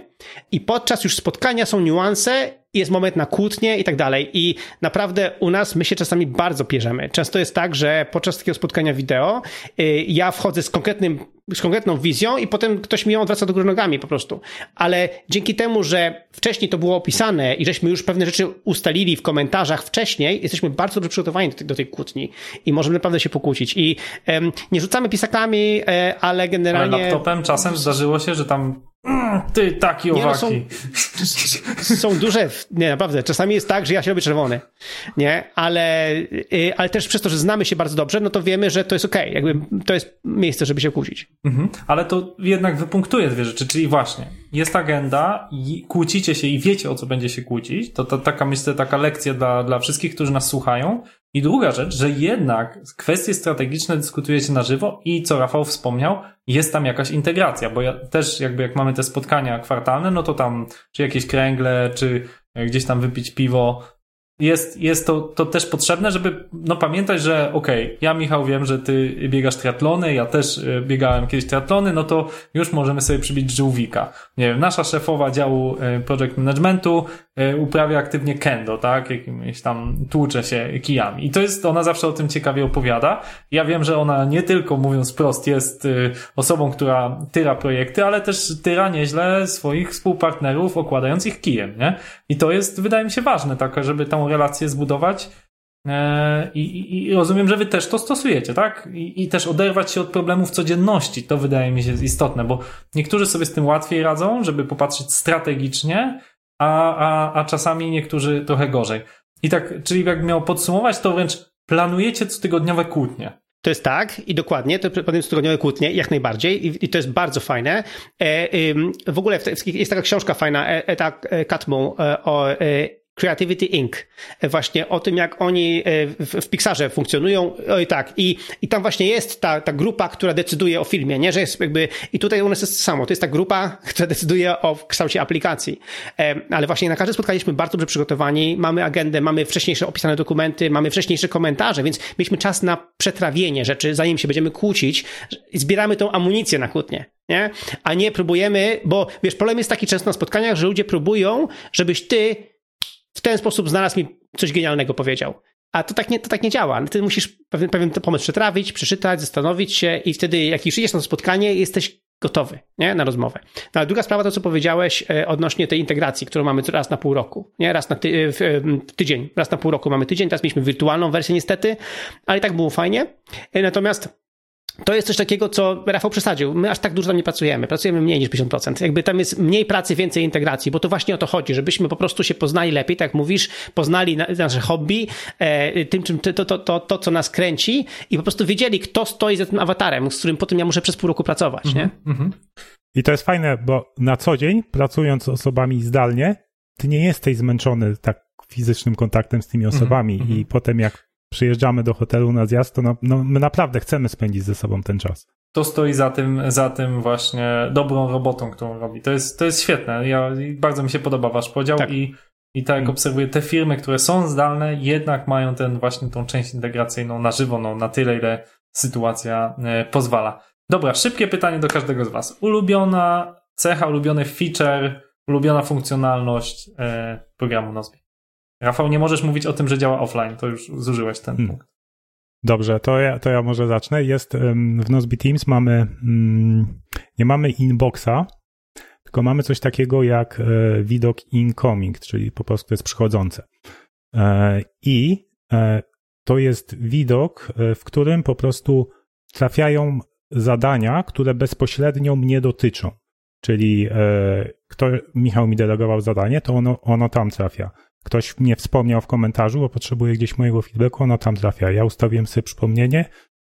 i podczas już spotkania są niuanse jest moment na kłótnie i tak dalej. I naprawdę u nas my się czasami bardzo pierzemy. Często jest tak, że podczas takiego spotkania wideo y, ja wchodzę z konkretnym z konkretną wizją i potem ktoś mi ją odwraca do góry nogami po prostu. Ale dzięki temu, że wcześniej to było opisane i żeśmy już pewne rzeczy ustalili w komentarzach wcześniej, jesteśmy bardzo dobrze przygotowani do tej, do tej kłótni i możemy naprawdę się pokłócić. I um, nie rzucamy pisakami, e, ale generalnie... Ale laptopem czasem zdarzyło się, że tam mm, ty, taki owaki. Nie, no są, są duże, nie, naprawdę. Czasami jest tak, że ja się robię czerwony, nie? Ale, y, ale też przez to, że znamy się bardzo dobrze, no to wiemy, że to jest okej. Okay. Jakby to jest miejsce, żeby się kłócić. Mhm. Ale to jednak wypunktuje dwie rzeczy, czyli właśnie jest agenda i kłócicie się i wiecie o co będzie się kłócić. To, to taka myślę taka lekcja dla, dla wszystkich, którzy nas słuchają. I druga rzecz, że jednak kwestie strategiczne dyskutujecie na żywo i co Rafał wspomniał, jest tam jakaś integracja, bo ja też jakby jak mamy te spotkania kwartalne, no to tam czy jakieś kręgle, czy gdzieś tam wypić piwo, jest, jest to, to też potrzebne, żeby no, pamiętać, że okej, okay, ja Michał wiem, że ty biegasz triatlony, ja też e, biegałem kiedyś triatlony, no to już możemy sobie przybić żółwika. Nie wiem, nasza szefowa działu e, project managementu uprawia aktywnie kendo, tak? Jakimś tam tłucze się kijami. I to jest, ona zawsze o tym ciekawie opowiada. Ja wiem, że ona nie tylko, mówiąc prost, jest osobą, która tyra projekty, ale też tyra nieźle swoich współpartnerów, okładając ich kijem, nie? I to jest, wydaje mi się, ważne, tak, żeby tą relację zbudować. E, I, i, I, rozumiem, że wy też to stosujecie, tak? I, I, też oderwać się od problemów codzienności. To wydaje mi się istotne, bo niektórzy sobie z tym łatwiej radzą, żeby popatrzeć strategicznie, a, a, a czasami niektórzy trochę gorzej. I tak, czyli jak miał podsumować, to wręcz planujecie cotygodniowe kłótnie. To jest tak i dokładnie, to potem tygodniowe kłótnie, jak najbardziej i, i, to jest bardzo fajne. E, w ogóle jest taka książka fajna, Eta Katmu e, o Creativity Inc. Właśnie o tym, jak oni e, w, w Pixarze funkcjonują. Oj tak, i, i tam właśnie jest ta, ta grupa, która decyduje o filmie, nie? Że jest jakby, i tutaj u nas jest to samo, to jest ta grupa, która decyduje o kształcie aplikacji. Ale właśnie na każde spotkanie jesteśmy bardzo dobrze przygotowani, mamy agendę, mamy wcześniejsze opisane dokumenty, mamy wcześniejsze komentarze, więc mieliśmy czas na przetrawienie rzeczy, zanim się będziemy kłócić, zbieramy tą amunicję na kłótnie. Nie? A nie próbujemy, bo wiesz, problem jest taki często na spotkaniach, że ludzie próbują, żebyś ty w ten sposób znalazł mi coś genialnego powiedział. A to tak nie, to tak nie działa. Ty musisz pewien, pewien pomysł przetrawić, przeczytać, zastanowić się i wtedy, jak już idziesz na spotkanie, jesteś gotowy nie? na rozmowę. No, ale druga sprawa to, co powiedziałeś e, odnośnie tej integracji, którą mamy raz na pół roku. Nie? Raz na ty, w, e, tydzień. Raz na pół roku mamy tydzień. Teraz mieliśmy wirtualną wersję niestety, ale i tak było fajnie. E, natomiast to jest coś takiego, co Rafał przesadził. My aż tak dużo tam nie pracujemy. Pracujemy mniej niż 50%. Jakby tam jest mniej pracy, więcej integracji, bo to właśnie o to chodzi, żebyśmy po prostu się poznali lepiej, tak jak mówisz, poznali nasze hobby, e, tym, czym to, to, to, to, co nas kręci i po prostu wiedzieli, kto stoi za tym awatarem, z którym potem ja muszę przez pół roku pracować, nie? Mm -hmm. I to jest fajne, bo na co dzień, pracując z osobami zdalnie, ty nie jesteś zmęczony tak fizycznym kontaktem z tymi mhm, osobami i potem jak przyjeżdżamy do hotelu na zjazd, to no, no, my naprawdę chcemy spędzić ze sobą ten czas. To stoi za tym, za tym właśnie dobrą robotą, którą robi. To jest, to jest świetne. Ja, bardzo mi się podoba wasz podział tak. i, i tak jak mm. obserwuję, te firmy, które są zdalne, jednak mają ten właśnie tą część integracyjną na żywo, no, na tyle, ile sytuacja e, pozwala. Dobra, szybkie pytanie do każdego z was. Ulubiona cecha, ulubiony feature, ulubiona funkcjonalność e, programu Nozbi. Rafał, nie możesz mówić o tym, że działa offline, to już zużyłeś ten hmm. punkt. Dobrze, to ja, to ja może zacznę. Jest w Nozbe Teams mamy, mm, nie mamy inboxa, tylko mamy coś takiego jak e, widok incoming, czyli po prostu to jest przychodzące. E, I e, to jest widok, w którym po prostu trafiają zadania, które bezpośrednio mnie dotyczą. Czyli kto Michał mi delegował zadanie, to ono, ono tam trafia ktoś mnie wspomniał w komentarzu, bo potrzebuje gdzieś mojego feedbacku, ono tam trafia. Ja ustawiłem sobie przypomnienie,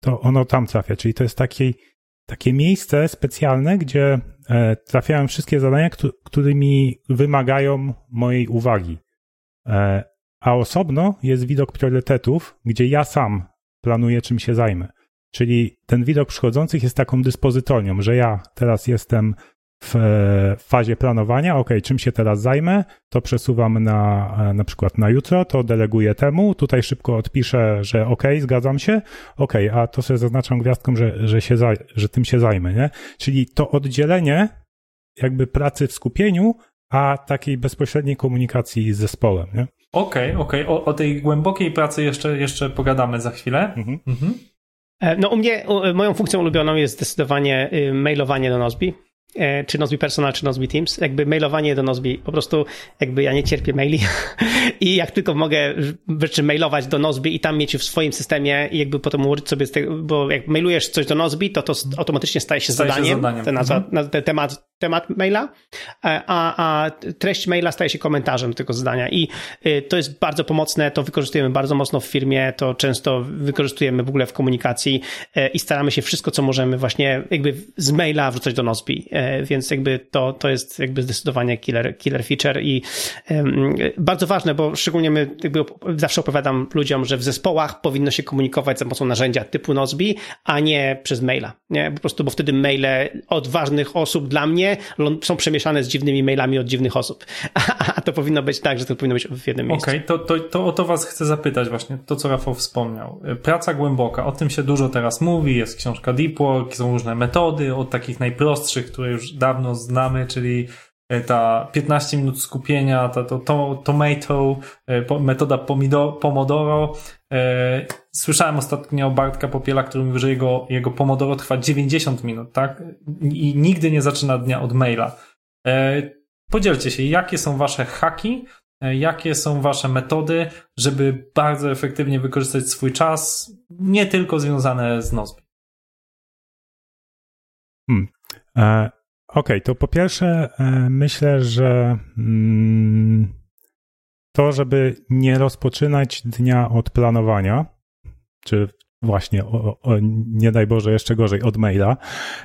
to ono tam trafia. Czyli to jest takie, miejsce specjalne, gdzie e, trafiają wszystkie zadania, którymi wymagają mojej uwagi. E, a osobno jest widok priorytetów, gdzie ja sam planuję, czym się zajmę. Czyli ten widok przychodzących jest taką dyspozytornią, że ja teraz jestem w fazie planowania, ok, czym się teraz zajmę, to przesuwam na, na przykład na jutro, to deleguję temu, tutaj szybko odpiszę, że ok, zgadzam się, ok, a to sobie zaznaczam gwiazdką, że, że, się, że tym się zajmę, nie? Czyli to oddzielenie jakby pracy w skupieniu, a takiej bezpośredniej komunikacji z zespołem, nie? Okej, okay, okej, okay. o, o, tej głębokiej pracy jeszcze, jeszcze pogadamy za chwilę. Mhm. Mhm. E, no u mnie, moją funkcją ulubioną jest zdecydowanie y, mailowanie do Nozbi. E, czy Nozbi Personal, czy Nozbi Teams, jakby mailowanie do Nozbi, po prostu jakby ja nie cierpię maili. I jak tylko mogę rzeczy mailować do Nozbi i tam mieć w swoim systemie i jakby potem ułożyć sobie z tego, bo jak mailujesz coś do Nozbi, to to automatycznie staje się staje zadaniem, się zadaniem. Ten, nazwa, mhm. ten temat, temat maila, e, a, a treść maila staje się komentarzem tego zadania i y, to jest bardzo pomocne, to wykorzystujemy bardzo mocno w firmie, to często wykorzystujemy w ogóle w komunikacji e, i staramy się wszystko, co możemy właśnie jakby z maila wrzucać do Nozbi więc jakby to, to jest jakby zdecydowanie killer, killer feature i bardzo ważne, bo szczególnie my jakby zawsze opowiadam ludziom, że w zespołach powinno się komunikować za pomocą narzędzia typu Nozbi, a nie przez maila, nie? Po prostu, bo wtedy maile od ważnych osób dla mnie są przemieszane z dziwnymi mailami od dziwnych osób, a to powinno być tak, że to powinno być w jednym miejscu. Okej, okay, to, to, to o to was chcę zapytać właśnie, to co Rafał wspomniał. Praca głęboka, o tym się dużo teraz mówi, jest książka Deep Work, są różne metody, od takich najprostszych, które już dawno znamy, czyli e, ta 15 minut skupienia, ta to, to, tomato, e, metoda pomodoro. E, słyszałem ostatnio Bartka Popiela, który mówił, że jego, jego pomodoro trwa 90 minut, tak? I nigdy nie zaczyna dnia od maila. Podzielcie się, jakie są wasze haki, jakie są wasze metody, żeby bardzo efektywnie wykorzystać swój czas, nie tylko związane z Nozbi. Hmm. Okej, okay, to po pierwsze e, myślę, że mm, to, żeby nie rozpoczynać dnia od planowania, czy właśnie, o, o, nie daj Boże, jeszcze gorzej, od maila,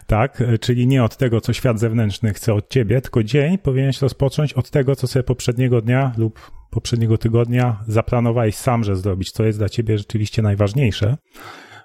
tak? Czyli nie od tego, co świat zewnętrzny chce od ciebie, tylko dzień powinieneś rozpocząć od tego, co sobie poprzedniego dnia lub poprzedniego tygodnia zaplanowałeś sam, że zrobić, co jest dla ciebie rzeczywiście najważniejsze.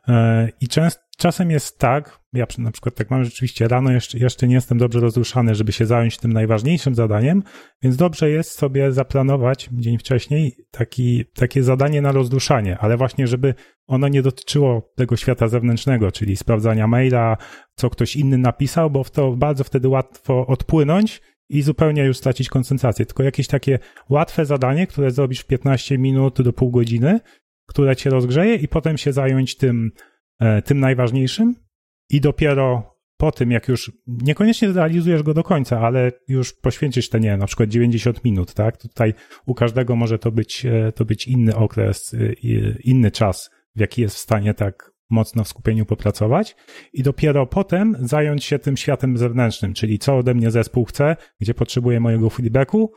E, I częst, czasem jest tak, ja na przykład tak mam rzeczywiście rano, jeszcze, jeszcze nie jestem dobrze rozruszany, żeby się zająć tym najważniejszym zadaniem, więc dobrze jest sobie zaplanować dzień wcześniej taki, takie zadanie na rozruszanie, ale właśnie, żeby ono nie dotyczyło tego świata zewnętrznego, czyli sprawdzania maila, co ktoś inny napisał, bo w to bardzo wtedy łatwo odpłynąć i zupełnie już stracić koncentrację. Tylko jakieś takie łatwe zadanie, które zrobisz w 15 minut do pół godziny, które cię rozgrzeje i potem się zająć tym, tym najważniejszym i dopiero po tym, jak już niekoniecznie zrealizujesz go do końca, ale już poświęcisz te, nie na przykład 90 minut, tak? Tutaj u każdego może to być, e, to być inny okres, e, inny czas, w jaki jest w stanie tak mocno w skupieniu popracować i dopiero potem zająć się tym światem zewnętrznym, czyli co ode mnie zespół chce, gdzie potrzebuje mojego feedbacku,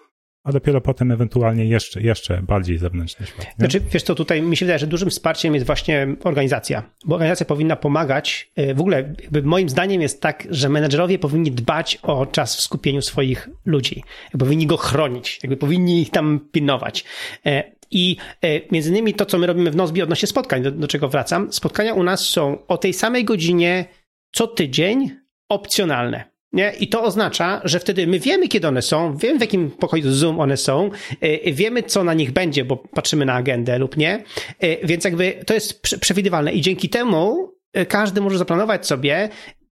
a dopiero potem ewentualnie jeszcze, jeszcze bardziej zewnętrzny świat. Nie? Znaczy, wiesz co, tutaj mi się wydaje, że dużym wsparciem jest właśnie organizacja, bo organizacja powinna pomagać. E, w ogóle moim zdaniem jest tak, że menedżerowie powinni dbać o czas w skupieniu swoich ludzi. Powinni go chronić, jakby powinni ich tam pilnować. E, I e, między innymi to, co my robimy w Nozbi odnośnie spotkań, do, do czego wracam, spotkania u nas są o tej samej godzinie co tydzień opcjonalne. Nie? I to oznacza, że wtedy my wiemy, kiedy one są, wiemy w jakim pokoju Zoom one są, e, wiemy, co na nich będzie, bo patrzymy na agendę lub nie, e, więc jakby to jest przewidywalne i dzięki temu e, każdy może zaplanować sobie,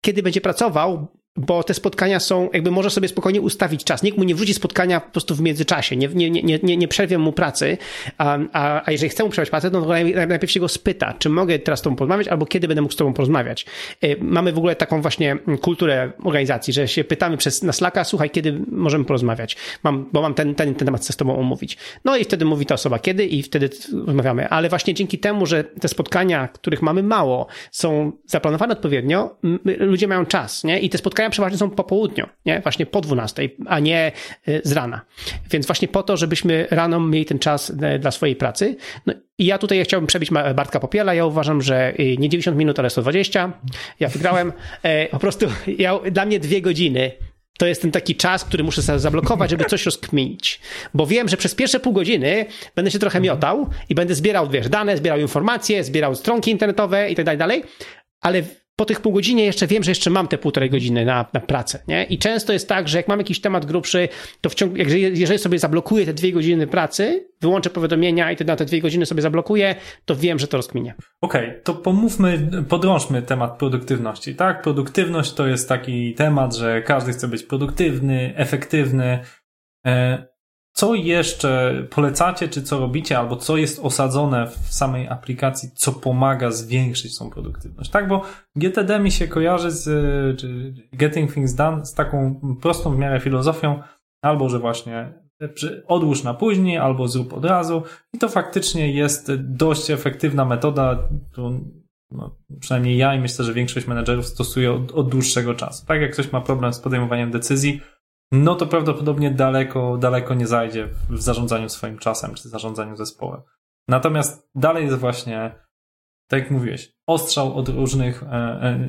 kiedy będzie pracował, bo te spotkania są, jakby może sobie spokojnie ustawić czas. Nikt mu nie wrzuci spotkania po prostu w międzyczasie, nie, nie, nie, nie, nie przerwie mu pracy, a, a, a jeżeli chce mu przerwać pracę, no to najpierw się go spyta, czy mogę teraz z tobą porozmawiać, albo kiedy będę mógł z tobą porozmawiać. Y, mamy w ogóle taką właśnie kulturę organizacji, że się pytamy przez na Slacka, słuchaj, kiedy możemy porozmawiać, mam, bo mam ten, ten, ten temat chcę z tobą omówić. No i wtedy mówi ta osoba kiedy i wtedy rozmawiamy, ale właśnie dzięki temu, że te spotkania, których mamy mało, są zaplanowane odpowiednio, ludzie mają czas, nie? I te spotkania przeważnie są po południu, nie? Właśnie po 12, a nie y, z rana. Więc właśnie po to, żebyśmy rano mieli ten czas y, dla swojej pracy. No i ja tutaj chciałbym przebić Bartka Popiela. Ja uważam, że y, nie 90 minut, ale 120. Ja wygrałem. E, po prostu ja, dla mnie dwie godziny to jest ten taki czas, który muszę zablokować, żeby coś rozkminić. Bo wiem, że przez pierwsze pół godziny będę się trochę miotał i będę zbierał, wiesz, dane, zbierał informacje, zbierał stronki internetowe i tak dalej, dalej, ale po tych pół godzinie jeszcze wiem, że jeszcze mam te półtorej godziny na, na pracę, nie? I często jest tak, że jak mam jakiś temat grubszy, to w ciągu, jeżeli sobie zablokuję te dwie godziny pracy, wyłączę powiadomienia i na te dwie godziny sobie zablokuję, to wiem, że to rozkminię. Okej, okay, to pomówmy, podrążmy temat produktywności, tak? Produktywność to jest taki temat, że każdy chce być produktywny, efektywny. Co jeszcze polecacie, czy co robicie, albo co jest osadzone w samej aplikacji, co pomaga zwiększyć tą produktywność, tak? Bo GTD mi się kojarzy z, czy Getting Things Done z taką prostą w miarę filozofią, albo że właśnie odłóż na później, albo zrób od razu i to faktycznie jest dość efektywna metoda, którą no, przynajmniej ja i myślę, że większość menedżerów stosuje od, od dłuższego czasu. Tak jak ktoś ma problem z podejmowaniem decyzji, no to prawdopodobnie daleko, daleko nie zajdzie w zarządzaniu swoim czasem czy zarządzaniu zespołem. Natomiast dalej jest właśnie tak jak mówiłeś, ostrzał od różnych e,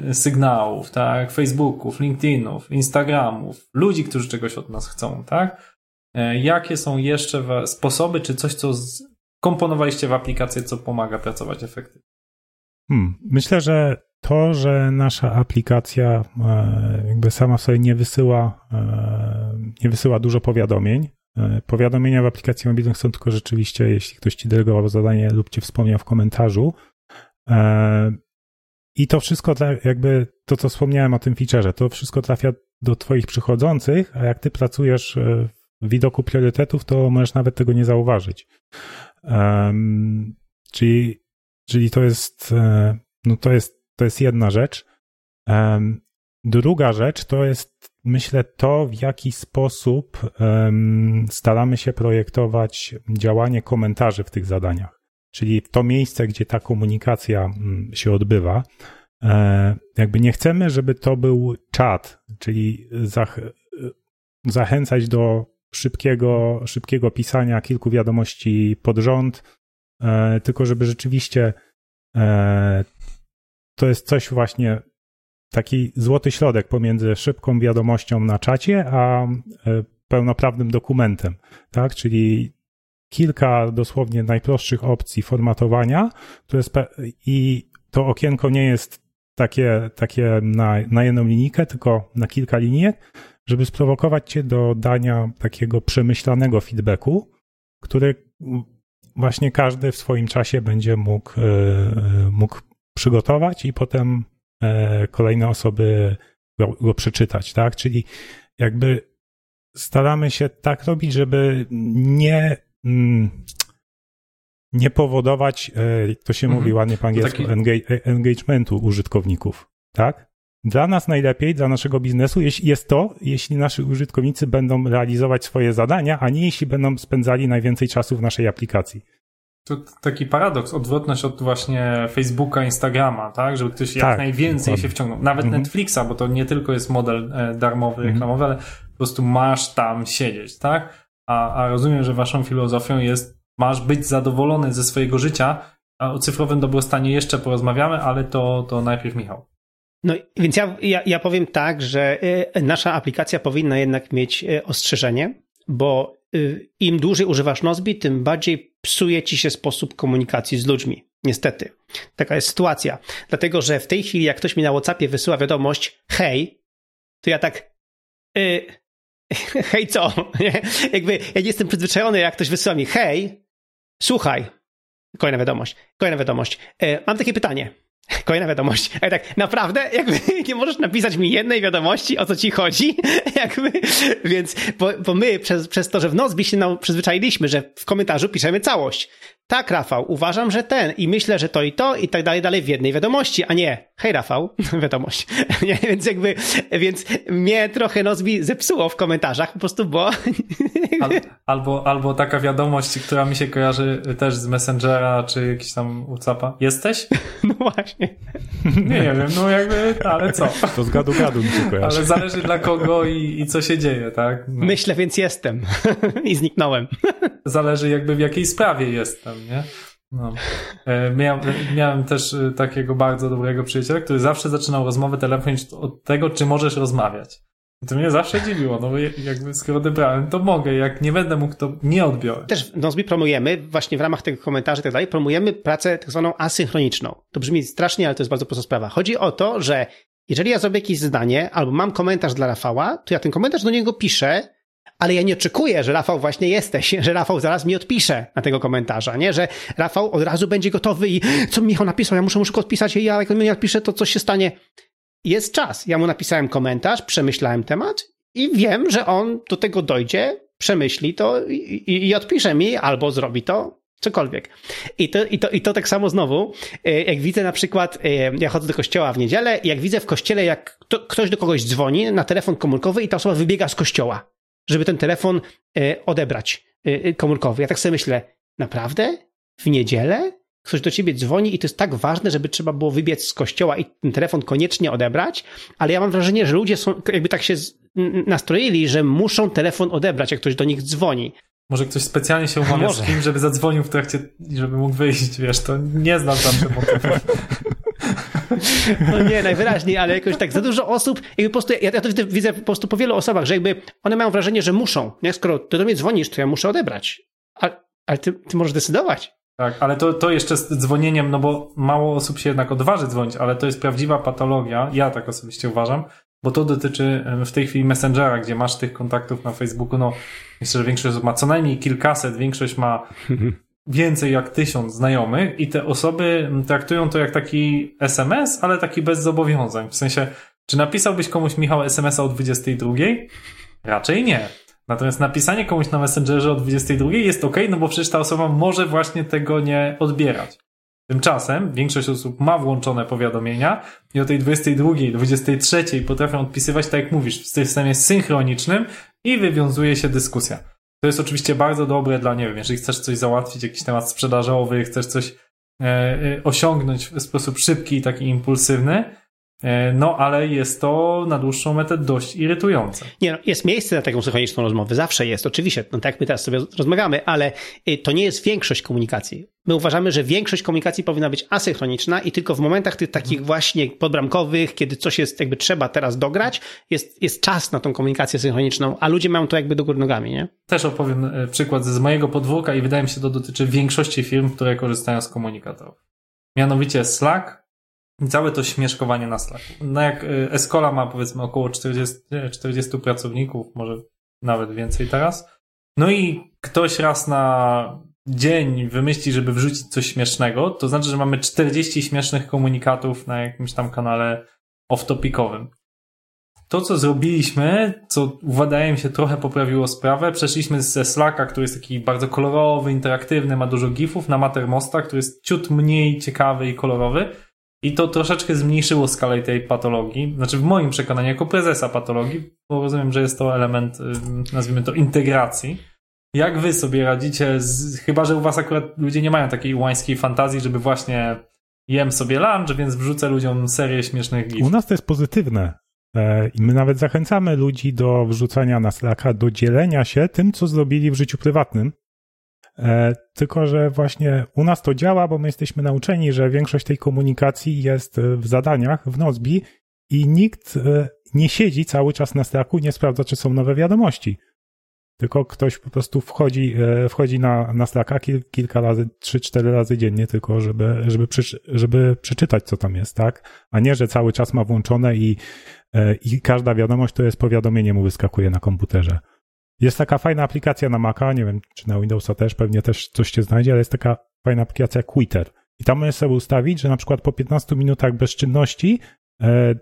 e, sygnałów, tak, Facebooków, LinkedInów, Instagramów, ludzi, którzy czegoś od nas chcą, tak? E, jakie są jeszcze sposoby, czy coś, co komponowaliście w aplikację, co pomaga pracować efektywnie? Hmm. Myślę, że to, że nasza aplikacja e, jakby sama sobie nie wysyła, e, nie wysyła dużo powiadomień. E, powiadomienia w aplikacji mobilnych są tylko rzeczywiście, jeśli ktoś ci delegował zadanie lub ci wspomniał w komentarzu. I to wszystko, jakby to, co wspomniałem o tym featureze, to wszystko trafia do Twoich przychodzących, a jak Ty pracujesz w widoku priorytetów, to możesz nawet tego nie zauważyć. czyli, czyli to jest, no to jest to jest jedna rzecz. Druga rzecz to jest, myślę, to, w jaki sposób staramy się projektować działanie komentarzy w tych zadaniach. Czyli to miejsce, gdzie ta komunikacja mm, się odbywa. E, jakby nie chcemy, żeby to był czat, czyli zach zachęcać do szybkiego, szybkiego pisania kilku wiadomości pod rząd, e, tylko żeby rzeczywiście e, to jest coś właśnie, taki złoty środek pomiędzy szybką wiadomością na czacie, a e, pełnoprawnym dokumentem, tak? Czyli kilka dosłownie najprostszych opcji formatowania, które i to okienko nie jest takie, takie na, na jedną linijkę, tylko na kilka linijek, żeby sprowokować cię do dania takiego przemyślanego feedbacku, który właśnie każdy w swoim czasie będzie mógł, e, e, mógł przygotować i potem e, kolejne osoby go, go przeczytać, tak? Czyli jakby staramy się tak robić, żeby nie, mm, nie powodować, to się mhm. mówi ładnie po angielsku, taki... engagementu użytkowników, tak? Dla nas najlepiej, dla naszego biznesu jest to, jeśli nasi użytkownicy będą realizować swoje zadania, a nie jeśli będą spędzali najwięcej czasu w naszej aplikacji. To taki paradoks, odwrotność od właśnie Facebooka, Instagrama, tak? Żeby ktoś jak tak, najwięcej się wciągnął. Nawet mhm. Netflixa, bo to nie tylko jest model e, darmowy, mhm. reklamowy, ale po prostu masz tam siedzieć, tak? A, a rozumiem, że waszą filozofią jest, masz być zadowolony ze swojego życia, a o cyfrowym dobrostanie jeszcze porozmawiamy, ale to, to najpierw Michał. No więc ja, ja, ja powiem tak, że e, nasza aplikacja powinna jednak mieć e, ostrzeżenie, bo Y, im dłużej używasz Nozbi, tym bardziej psuje ci się sposób komunikacji z ludźmi. Niestety. Taka jest sytuacja. Dlatego, że w tej chwili, jak ktoś mi na WhatsAppie wysyła wiadomość, hej, to ja tak, yy, hej co? Jakby ja nie jestem przyzwyczajony, jak ktoś wysyła mi, hej, słuchaj, kolejna wiadomość, kolejna wiadomość. Yy, mam takie pytanie. Kolejna wiadomość. Ale tak, naprawdę? Jakby nie możesz napisać mi jednej wiadomości, o co ci chodzi? Jakby, więc, bo, bo my przez, przez to, że w Nozbi się nam przyzwyczailiśmy, że w komentarzu piszemy całość. Tak, Rafał, uważam, że ten i myślę, że to i to i tak dalej, dalej w jednej wiadomości, a nie, hej Rafał, wiadomość. Nie, więc jakby, więc mnie trochę Nozbi zepsuło w komentarzach po prostu, bo... Al, albo, albo taka wiadomość, która mi się kojarzy też z Messengera, czy jakiś tam WhatsAppa. Jesteś? No właśnie. Nie, nie wiem, no jakby, ale co? To z gadu gadu mi się kojarzy. Ale zależy dla kogo i, i co się dzieje, tak? No. Myślę, więc jestem. I zniknąłem. Zależy jakby w jakiej sprawie jestem nie? No. E, miałem, miałem też e, takiego bardzo dobrego przyjaciela, który zawsze zaczynał rozmowę telefoniczną od tego, czy możesz rozmawiać. I to mnie zawsze dziwiło, no bo jakby skoro odebrałem, to mogę, jak nie będę mógł, to nie odbiorę. Też w Nozbi promujemy, właśnie w ramach tego komentarza i tak dalej, promujemy pracę tak zwaną asynchroniczną. To brzmi strasznie, ale to jest bardzo prosta sprawa. Chodzi o to, że jeżeli ja zrobię jakieś zdanie albo mam komentarz dla Rafała, to ja ten komentarz do niego piszę ale ja nie oczekuję, że Rafał właśnie jesteś, że Rafał zaraz mi odpisze na tego komentarza, nie? Że Rafał od razu będzie gotowy i co Michał napisał, ja muszę, muszę go odpisać i ja jak mi nie odpiszę, to coś się stanie. Jest czas. Ja mu napisałem komentarz, przemyślałem temat i wiem, że on do tego dojdzie, przemyśli to i, i, i odpisze mi albo zrobi to, cokolwiek. I to, i, to, I to tak samo znowu, e, jak widzę na przykład, e, ja chodzę do kościoła w niedzielę i jak widzę w kościele, jak ktoś do kogoś dzwoni na telefon komórkowy i ta osoba wybiega z kościoła żeby ten telefon e, odebrać e, e, komórkowy. Ja tak sobie myślę, naprawdę? W niedzielę? Ktoś do ciebie dzwoni i to jest tak ważne, żeby trzeba było wybiec z kościoła i ten telefon koniecznie odebrać, ale ja mam wrażenie, że ludzie są, jakby tak się nastroili, że muszą telefon odebrać, jak ktoś do nich dzwoni. Może ktoś specjalnie się umawia z kim, żeby zadzwonił w trakcie, żeby mógł wyjść, wiesz, to nie znam tam tego motywu. No nie, najwyraźniej, ale jakoś tak za dużo osób, jakby po prostu, ja, ja to widzę, po prostu po wielu osobach, że jakby one mają wrażenie, że muszą, nie? Skoro ty do mnie dzwonisz, to ja muszę odebrać. A, ale ty, ty możesz decydować. Tak, ale to, to jeszcze z dzwonieniem, no bo mało osób się jednak odważy dzwonić, ale to jest prawdziwa patologia, ja tak osobiście uważam, bo to dotyczy w tej chwili Messengera, gdzie masz tych kontaktów na Facebooku, no myślę, że większość osób ma co najmniej kilkaset, większość ma więcej jak tysiąc znajomych i te osoby traktują to jak taki SMS, ale taki bez zobowiązań. W sensie, czy napisałbyś komuś Michał SMS-a o 22? Raczej nie. Natomiast napisanie komuś na Messengerze o 22 jest ok, no bo przecież ta osoba może właśnie tego nie odbierać. Tymczasem większość osób ma włączone powiadomienia i o tej 22, 23 potrafią odpisywać tak jak mówisz, w systemie synchronicznym i wywiązuje się dyskusja. To jest oczywiście bardzo dobre dla, nie wiem, jeżeli chcesz coś załatwić, jakiś temat sprzedażowy, chcesz coś e, e, osiągnąć w sposób szybki i taki impulsywny, no, ale jest to na dłuższą metę dość irytujące. Nie, no, jest miejsce na taką synchroniczną rozmowę, zawsze jest, oczywiście, no tak jak my teraz sobie rozmawiamy, ale y, to nie jest większość komunikacji. My uważamy, że większość komunikacji powinna być asynchroniczna i tylko w momentach tych takich właśnie podbramkowych, kiedy coś jest jakby trzeba teraz dograć, jest, jest czas na tą komunikację synchroniczną, a ludzie mają to jakby do góry nogami, nie? Też opowiem e, przykład z mojego podwórka i wydaje mi się to dotyczy większości firm, które korzystają z komunikatorów. Mianowicie Slack, całe to śmieszkowanie na Slacku. No jak y, Escola ma powiedzmy około 40, 40 pracowników, może nawet więcej teraz. No i ktoś raz na dzień wymyśli, żeby wrzucić coś śmiesznego, to znaczy, że mamy 40 śmiesznych komunikatów na jakimś tam kanale off-topicowym. To, co zrobiliśmy, co wydaje mi się trochę poprawiło sprawę, przeszliśmy ze Slacka, który jest taki bardzo kolorowy, interaktywny, ma dużo gifów, na Mattermosta, który jest ciut mniej ciekawy i kolorowy i to troszeczkę zmniejszyło skalę tej patologii. Znaczy, w moim przekonaniu, jako prezesa patologii, bo rozumiem, że jest to element, nazwijmy to, integracji. Jak wy sobie radzicie, z, chyba że u was akurat ludzie nie mają takiej łańskiej fantazji, żeby właśnie jem sobie lunch, więc wrzucę ludziom serię śmiesznych gifów. U nas to jest pozytywne. E, my nawet zachęcamy ludzi do wrzucania na Slacka, do dzielenia się tym, co zrobili w życiu prywatnym. E, tylko, że właśnie u nas to działa, bo my jesteśmy nauczeni, że większość tej komunikacji jest w zadaniach, w Nozbi i nikt e, nie siedzi cały czas na Slacku, nie sprawdza, czy są nowe wiadomości. Tylko ktoś po prostu wchodzi, e, wchodzi na, na Slacka kil, kilka razy, trzy, cztery razy dziennie, tylko żeby, żeby, przy, żeby przeczytać, co tam jest, tak? A nie, że cały czas ma włączone i, i każda wiadomość to jest powiadomienie mu wyskakuje na komputerze. Jest taka fajna aplikacja na Maca, nie wiem, czy na Windowsa też, pewnie też coś się znajdzie, ale jest taka fajna aplikacja Quitter. I tam możesz sobie ustawić, że na przykład po 15 minutach bezczynności e,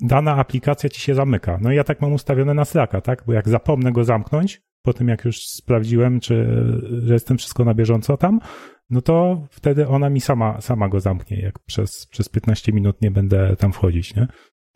dana aplikacja ci się zamyka. No i ja tak mam ustawione na Slacka, tak? Bo jak zapomnę go zamknąć, po tym jak już sprawdziłem, czy że jestem wszystko na bieżąco tam, no to wtedy ona mi sama, sama go zamknie, jak przez, przez 15 minut nie będę tam wchodzić, nie?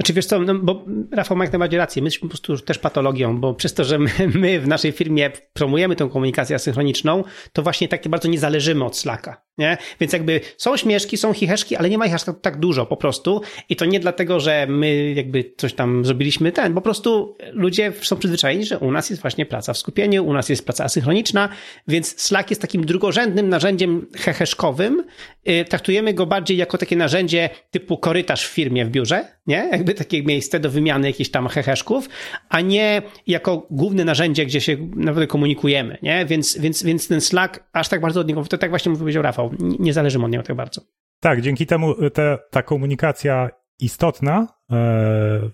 Znaczy wiesz co, no, bo Rafał ma jak najbardziej rację, my jesteśmy po prostu też patologią, bo przez to, że my, my w naszej firmie promujemy tą komunikację asynchroniczną, to właśnie tak bardzo nie zależymy od Slacka nie? Więc jakby są śmieszki, są chicheszki, ale nie ma ich aż tak, tak dużo po prostu i to nie dlatego, że my jakby coś tam zrobiliśmy ten, po prostu ludzie są przyzwyczajeni, że u nas jest właśnie praca w skupieniu, u nas jest praca asynchroniczna, więc Slack jest takim drugorzędnym narzędziem heheszkowym, yy, traktujemy go bardziej jako takie narzędzie typu korytarz w firmie, w biurze, nie? Jakby takie miejsce do wymiany jakichś tam heheszków, a nie jako główne narzędzie, gdzie się naprawdę komunikujemy, nie? Więc, więc, więc ten Slack aż tak bardzo od niego, to tak właśnie powiedział Rafał, nie zależy od niego tak bardzo. Tak, dzięki temu te, ta komunikacja istotna e,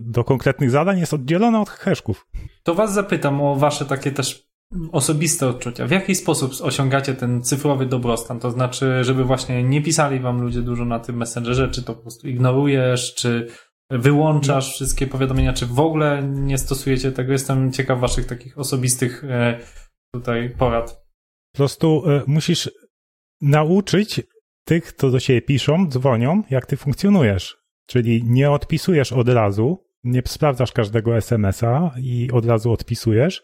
do konkretnych zadań jest oddzielona od heszków. To was zapytam o wasze takie też osobiste odczucia. W jaki sposób osiągacie ten cyfrowy dobrostan? To znaczy, żeby właśnie nie pisali wam ludzie dużo na tym messengerze, czy to po prostu ignorujesz, czy wyłączasz wszystkie powiadomienia, czy w ogóle nie stosujecie tego? Jestem ciekaw waszych takich osobistych e, tutaj porad. Po prostu e, musisz nauczyć tych, co do siebie piszą, dzwonią, jak ty funkcjonujesz. Czyli nie odpisujesz od razu, nie sprawdzasz każdego SMS-a i od razu odpisujesz.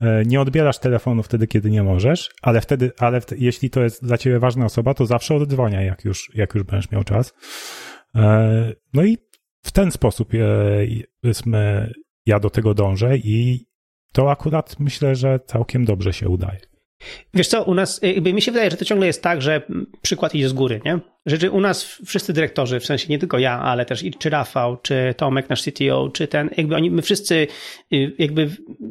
E, nie odbierasz telefonu wtedy, kiedy nie możesz, ale wtedy, ale jeśli to jest dla ciebie ważna osoba, to zawsze oddzwonia, jak już, jak już będziesz miał czas. E, no i w ten sposób e, ja do tego dążę i to akurat myślę, że całkiem dobrze się udaje. Wiesz co, u nas, jakby mi się wydaje, że to ciągle jest tak, że przykład idzie z góry, nie? Rzeczy u nas wszyscy dyrektorzy, w sensie nie tylko ja, ale też i czy Rafał, czy Tomek, nasz CTO, czy ten, jakby oni, my wszyscy y, jakby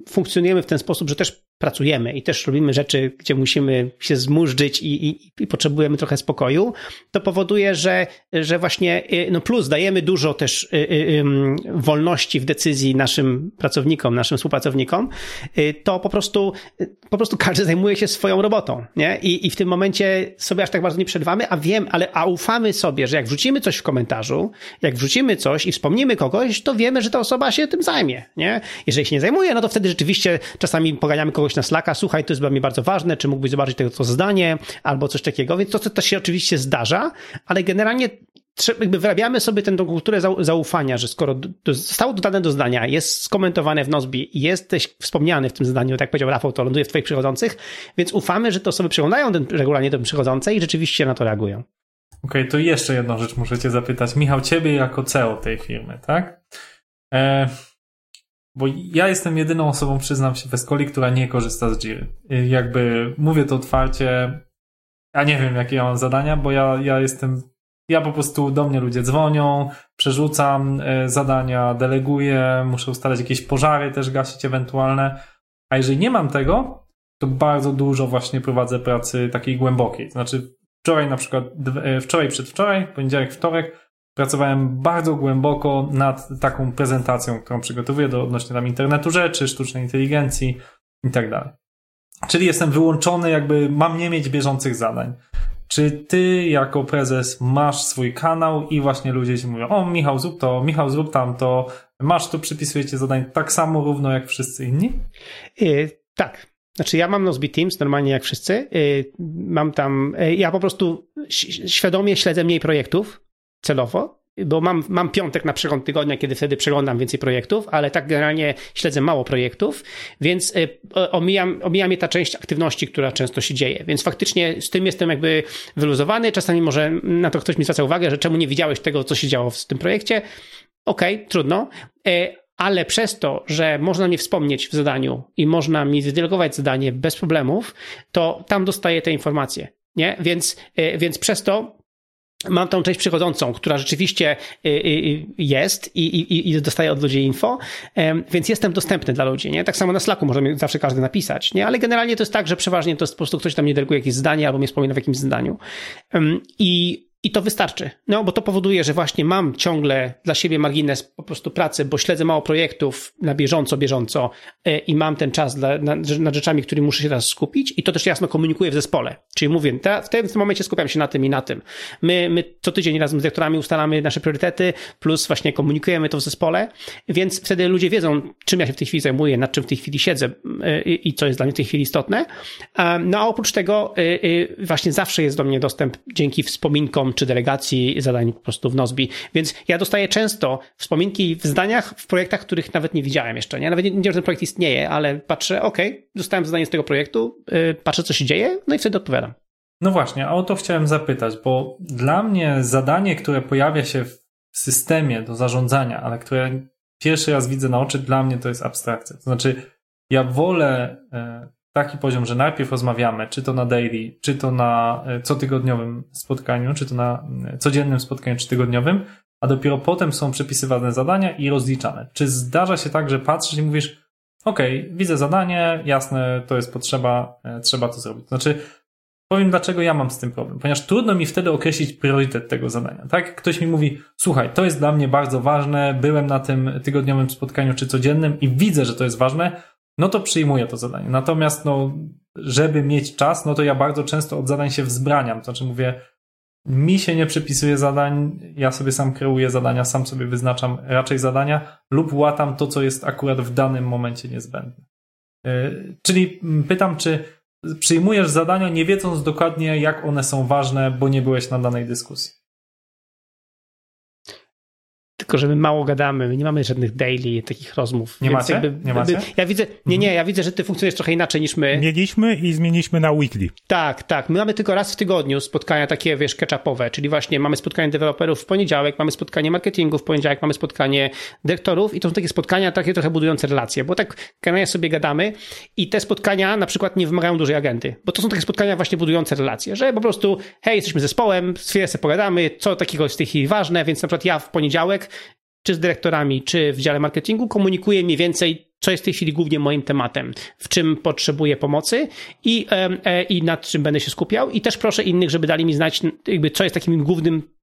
funkcjonujemy w ten sposób, że też pracujemy i też robimy rzeczy, gdzie musimy się zmurzyć i, i, i, potrzebujemy trochę spokoju, to powoduje, że, że właśnie, y, no plus dajemy dużo też y, wolności w decyzji naszym pracownikom, naszym współpracownikom, to po prostu, po prostu każdy zajmuje się swoją robotą, nie? I, i w tym momencie sobie aż tak bardzo nie przerywamy, a wiem, ale, a ufamy sobie, że jak wrzucimy coś w komentarzu, jak wrzucimy coś i wspomnimy kogoś, to wiemy, że ta osoba się tym zajmie, nie? Jeżeli się nie zajmuje, no to wtedy rzeczywiście czasami poganiamy kogoś na Slacka, słuchaj, to jest dla mnie bardzo ważne, czy mógłbyś zobaczyć tego to zdanie, albo coś takiego, więc to, to, się oczywiście zdarza, ale generalnie jakby wyrabiamy sobie tę kulturę zaufania, że skoro zostało dodane do zdania, jest skomentowane w Nozbi, jesteś wspomniany w tym zdaniu, tak jak powiedział Rafał, to ląduje w twoich przychodzących, więc ufamy, że te osoby przeglądają ten, regularnie te przychodzące i rzeczywiście na to reagują. Okej, okay, to jeszcze jedną rzecz muszę cię zapytać. Michał, ciebie jako CEO tej firmy, tak? E, bo ja jestem jedyną osobą, przyznam się, w Escoli, która nie korzysta z Jiry. Jakby mówię to otwarcie, ja nie wiem, jakie ja mam zadania, bo ja, ja jestem, ja po prostu do mnie ludzie dzwonią, przerzucam e, zadania, deleguję, muszę ustalać jakieś pożary też gasić ewentualne, a jeżeli nie mam tego, to bardzo dużo właśnie prowadzę pracy takiej głębokiej. Znaczy Wczoraj na przykład, e, wczoraj, przedwczoraj, poniedziałek, wtorek, pracowałem bardzo głęboko nad taką prezentacją, którą przygotowuję do odnośnie tam internetu rzeczy, sztucznej inteligencji i tak dalej. Czyli jestem wyłączony, jakby mam nie mieć bieżących zadań. Czy ty jako prezes masz swój kanał i właśnie ludzie ci mówią, o Michał zrób to, Michał zrób tamto, masz tu, przypisujecie zadań tak samo równo jak wszyscy inni? Yy, tak, znaczy, ja mam Nozbe Teams normalnie jak wszyscy. Y, mam tam, y, ja po prostu świadomie śledzę mniej projektów celowo, bo mam, mam piątek na przegląd tygodnia, kiedy wtedy przeglądam więcej projektów, ale tak generalnie śledzę mało projektów, więc y, omijam, omijam je ta część aktywności, która często się dzieje. Więc faktycznie z tym jestem jakby wyluzowany. Czasami może na to ktoś mi zwraca uwagę, że czemu nie widziałeś tego, co się działo w tym projekcie. Okej, okay, trudno ale przez to, że można mnie wspomnieć w zadaniu i można mi wydelegować zadanie bez problemów, to tam dostaję te informacje. Nie? Więc, e, więc przez to mam tą część przychodzącą, która rzeczywiście e, e, jest i, i, i dostaje od ludzi info, więc jestem dostępny dla ludzi. Nie? Tak samo na Slacku może mi zawsze każdy napisać, nie? ale generalnie to jest tak, że przeważnie to jest po prostu ktoś tam nie deleguje jakieś zdanie albo mnie wspomina w jakimś zdaniu. I i to wystarczy. No, bo to powoduje, że właśnie mam ciągle dla siebie margines po prostu pracy, bo śledzę mało projektów na bieżąco, bieżąco e, i mam ten czas dla, nad, nad rzeczami, którymi muszę się teraz skupić i to też jasno komunikuję w zespole. Czyli mówię, ta, w, tym, w tym momencie skupiam się na tym i na tym. My, my co tydzień razem z dyrektorami ustalamy nasze priorytety, plus właśnie komunikujemy to w zespole, więc wtedy ludzie wiedzą, czym ja się w tej chwili zajmuję, nad czym w tej chwili siedzę e, i, i co jest dla mnie w tej chwili istotne. No a oprócz tego e, właśnie zawsze jest do mnie dostęp dzięki wspominkom czy delegacji zadań po prostu w Nozbi. Więc ja dostaję często wspominki w zdaniach, w projektach, których nawet nie widziałem jeszcze. Nie? Nawet nie wiem, że ten projekt istnieje, ale patrzę, ok, dostałem zadanie z tego projektu, yy, patrzę, co się dzieje, no i wtedy odpowiadam. No właśnie, a o to chciałem zapytać, bo dla mnie zadanie, które pojawia się w systemie do zarządzania, ale które pierwszy raz widzę na oczy, dla mnie to jest abstrakcja. To znaczy, ja wolę e, taki poziom, że najpierw rozmawiamy, czy to na daily, czy to na e, cotygodniowym spotkaniu, czy to na e, codziennym spotkaniu, czy tygodniowym, a dopiero potem są przepisywane zadania i rozliczane. Czy zdarza się tak, że patrzysz i mówisz, OK, widzę zadanie, jasne, to jest potrzeba, e, trzeba to zrobić. Znaczy, powiem dlaczego ja mam z tym problem. Ponieważ trudno mi wtedy określić priorytet tego zadania. Tak? Ktoś mi mówi, słuchaj, to jest dla mnie bardzo ważne, byłem na tym tygodniowym spotkaniu czy codziennym i widzę, że to jest ważne, no to przyjmuję to zadanie. Natomiast, no, żeby mieć czas, no to ja bardzo często od zadań się wzbraniam. To znaczy mówię, mi się nie przypisuje zadań, ja sobie sam kreuję zadania, sam sobie wyznaczam raczej zadania lub łatam to, co jest akurat w danym momencie niezbędne. Yy, czyli pytam, czy przyjmujesz zadania nie wiedząc dokładnie, jak one są ważne, bo nie byłeś na danej dyskusji? Tylko że my mało gadamy, my nie mamy żadnych daily takich rozmów. Nie macie? Jakby, nie macie? Ja widzę, nie, nie, ja widzę, że ty funkcjonujesz trochę inaczej niż my. Mieliśmy i zmieniliśmy na weekly. Tak, tak. My mamy tylko raz w tygodniu spotkania takie, wiesz, catch-upowe, czyli właśnie mamy spotkanie deweloperów w poniedziałek, mamy spotkanie marketingu w poniedziałek, mamy spotkanie dyrektorów i to są takie spotkania takie trochę budujące relacje, bo tak generalnie sobie gadamy i te spotkania na przykład nie wymagają dużej agendy, bo to są takie spotkania właśnie budujące relacje, że po prostu hej, jesteśmy zespołem, chwilę sobie pogadamy, co takiego jest w tej chwili ważne, więc na przykład ja w poniedziałek czy z dyrektorami, czy w dziale marketingu komunikuję mniej więcej, co jest w tej chwili głównie moim tematem, w czym potrzebuję pomocy i, e, i nad czym będę się skupiał. I też proszę innych, żeby dali mi znać, jakby, co jest takim głównym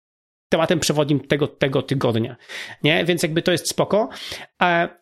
tematem przewodnim tego, tego tygodnia. Nie? Więc jakby to jest spoko,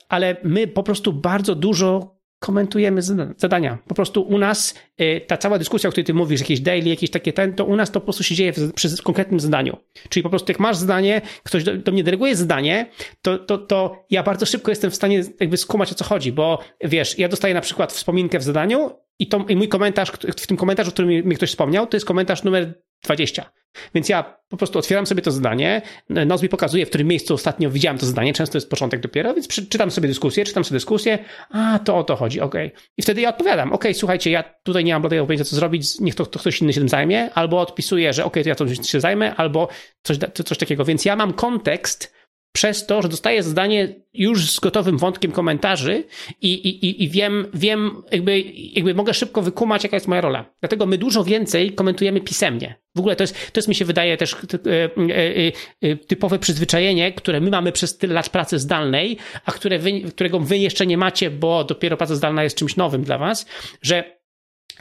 ale my po prostu bardzo dużo komentujemy zadania. Po prostu u nas y, ta cała dyskusja, o której ty mówisz, jakieś daily, jakieś takie ten, to u nas to po prostu się dzieje przy konkretnym zadaniu. Czyli po prostu jak masz zdanie, ktoś do, do mnie deleguje zdanie, to, to, to ja bardzo szybko jestem w stanie jakby skumać o co chodzi, bo wiesz, ja dostaję na przykład wspominkę w zadaniu i, to, i mój komentarz, w tym komentarzu, o którym mi ktoś wspomniał, to jest komentarz numer 20. Więc ja po prostu otwieram sobie to zdanie, Nozbi pokazuje, w którym miejscu ostatnio widziałem to zdanie, często jest początek dopiero, więc czytam sobie dyskusję, czytam sobie dyskusję, a to o to chodzi, okej. Okay. I wtedy ja odpowiadam, okej, okay, słuchajcie, ja tutaj nie mam bladego pojęcia, co zrobić, niech to, to, ktoś inny się tym zajmie, albo odpisuję, że okej, okay, to ja to się zajmę, albo coś, coś takiego. Więc ja mam kontekst, przez to, że dostaję zdanie już z gotowym wątkiem komentarzy i, i, i wiem, wiem jakby, jakby mogę szybko wykumać, jaka jest moja rola. Dlatego my dużo więcej komentujemy pisemnie. W ogóle to jest, to jest mi się wydaje też e, e, e, typowe przyzwyczajenie, które my mamy przez tyle lat pracy zdalnej, a które wy, którego wy jeszcze nie macie, bo dopiero praca zdalna jest czymś nowym dla was, że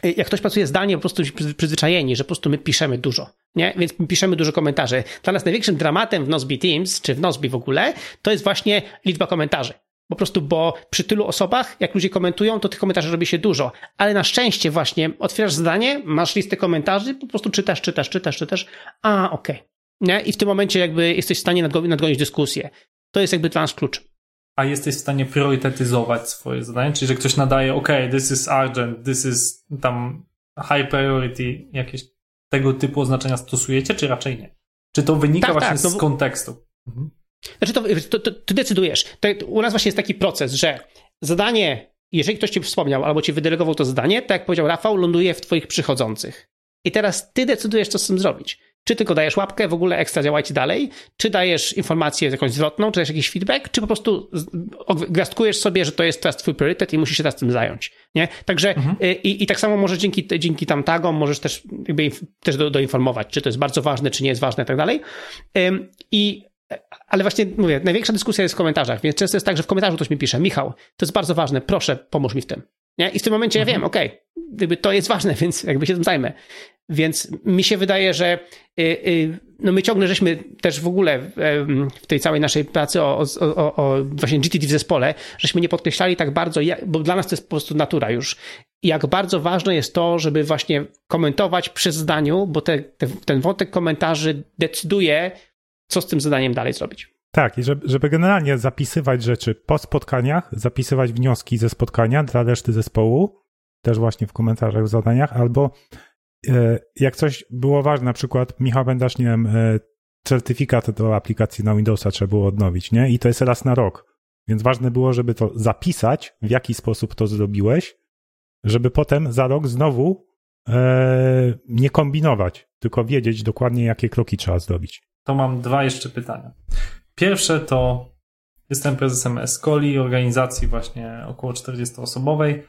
jak ktoś pracuje zdalnie, po prostu przyzwyczajeni, że po prostu my piszemy dużo, nie? Więc piszemy dużo komentarzy. Dla nas największym dramatem w Nozbe Teams, czy w Nozbe w ogóle, to jest właśnie liczba komentarzy. Po prostu, bo przy tylu osobach, jak ludzie komentują, to tych komentarzy robi się dużo. Ale na szczęście właśnie otwierasz zdanie, masz listę komentarzy, po prostu czytasz, czytasz, czytasz, czytasz. A, okej. Okay. Nie? I w tym momencie jakby jesteś w stanie nadgonić dyskusję. To jest jakby dla nas klucz a jesteś w stanie priorytetyzować swoje zadanie, czyli że ktoś nadaje, ok, this is urgent, this is tam high priority, jakieś tego typu oznaczenia stosujecie, czy raczej nie? Czy to wynika tak, właśnie tak, no z kontekstu? Mhm. Znaczy to, to, to, ty decydujesz. To, u nas właśnie jest taki proces, że zadanie, jeżeli ktoś ci wspomniał albo ci wydelegował to zadanie, tak jak powiedział Rafał, ląduje w twoich przychodzących. I teraz ty decydujesz, co z tym zrobić. Czy tylko dajesz łapkę, w ogóle ekstra działajcie dalej, czy dajesz informację jakąś zwrotną, czy dajesz jakiś feedback, czy po prostu gwiazdkujesz sobie, że to jest teraz twój priorytet i musisz się teraz tym zająć. Nie? Także mhm. Y, i, i tak samo może dzięki, dzięki tam tagom możesz też jakby też do, doinformować, czy to jest bardzo ważne, czy nie jest ważne i tak dalej. I ale właśnie mówię, największa dyskusja jest w komentarzach, więc często jest tak, że w komentarzu ktoś mi pisze, Michał, to jest bardzo ważne, proszę, pomóż mi w tym. Nie? I w tym momencie mhm. ja wiem, okej, okay, to jest ważne, więc jakby się tym zajmę. Więc mi się wydaje, że y, y, no my ciągle żeśmy też w ogóle w tej całej naszej pracy o, o, o właśnie GTD w zespole, żeśmy nie podkreślali tak bardzo, bo dla nas to jest po prostu natura już, jak bardzo ważne jest to, żeby właśnie komentować przy zdaniu, bo te, te, ten wątek komentarzy decyduje, co z tym zadaniem dalej zrobić. Tak, i żeby, żeby generalnie zapisywać rzeczy po spotkaniach, zapisywać wnioski ze spotkania dla reszty zespołu, też właśnie w komentarzach, w zadaniach, albo jak coś było ważne, na przykład Michał Będasz, nie wiem, e, certyfikat do aplikacji na Windowsa trzeba było odnowić, nie? I to jest raz na rok. Więc ważne było, żeby to zapisać, w jaki sposób to zrobiłeś, żeby potem za rok znowu e, nie kombinować, tylko wiedzieć dokładnie, jakie kroki trzeba zrobić. To mam dwa jeszcze pytania. Pierwsze to jestem prezesem Escoli, organizacji właśnie około 40-osobowej.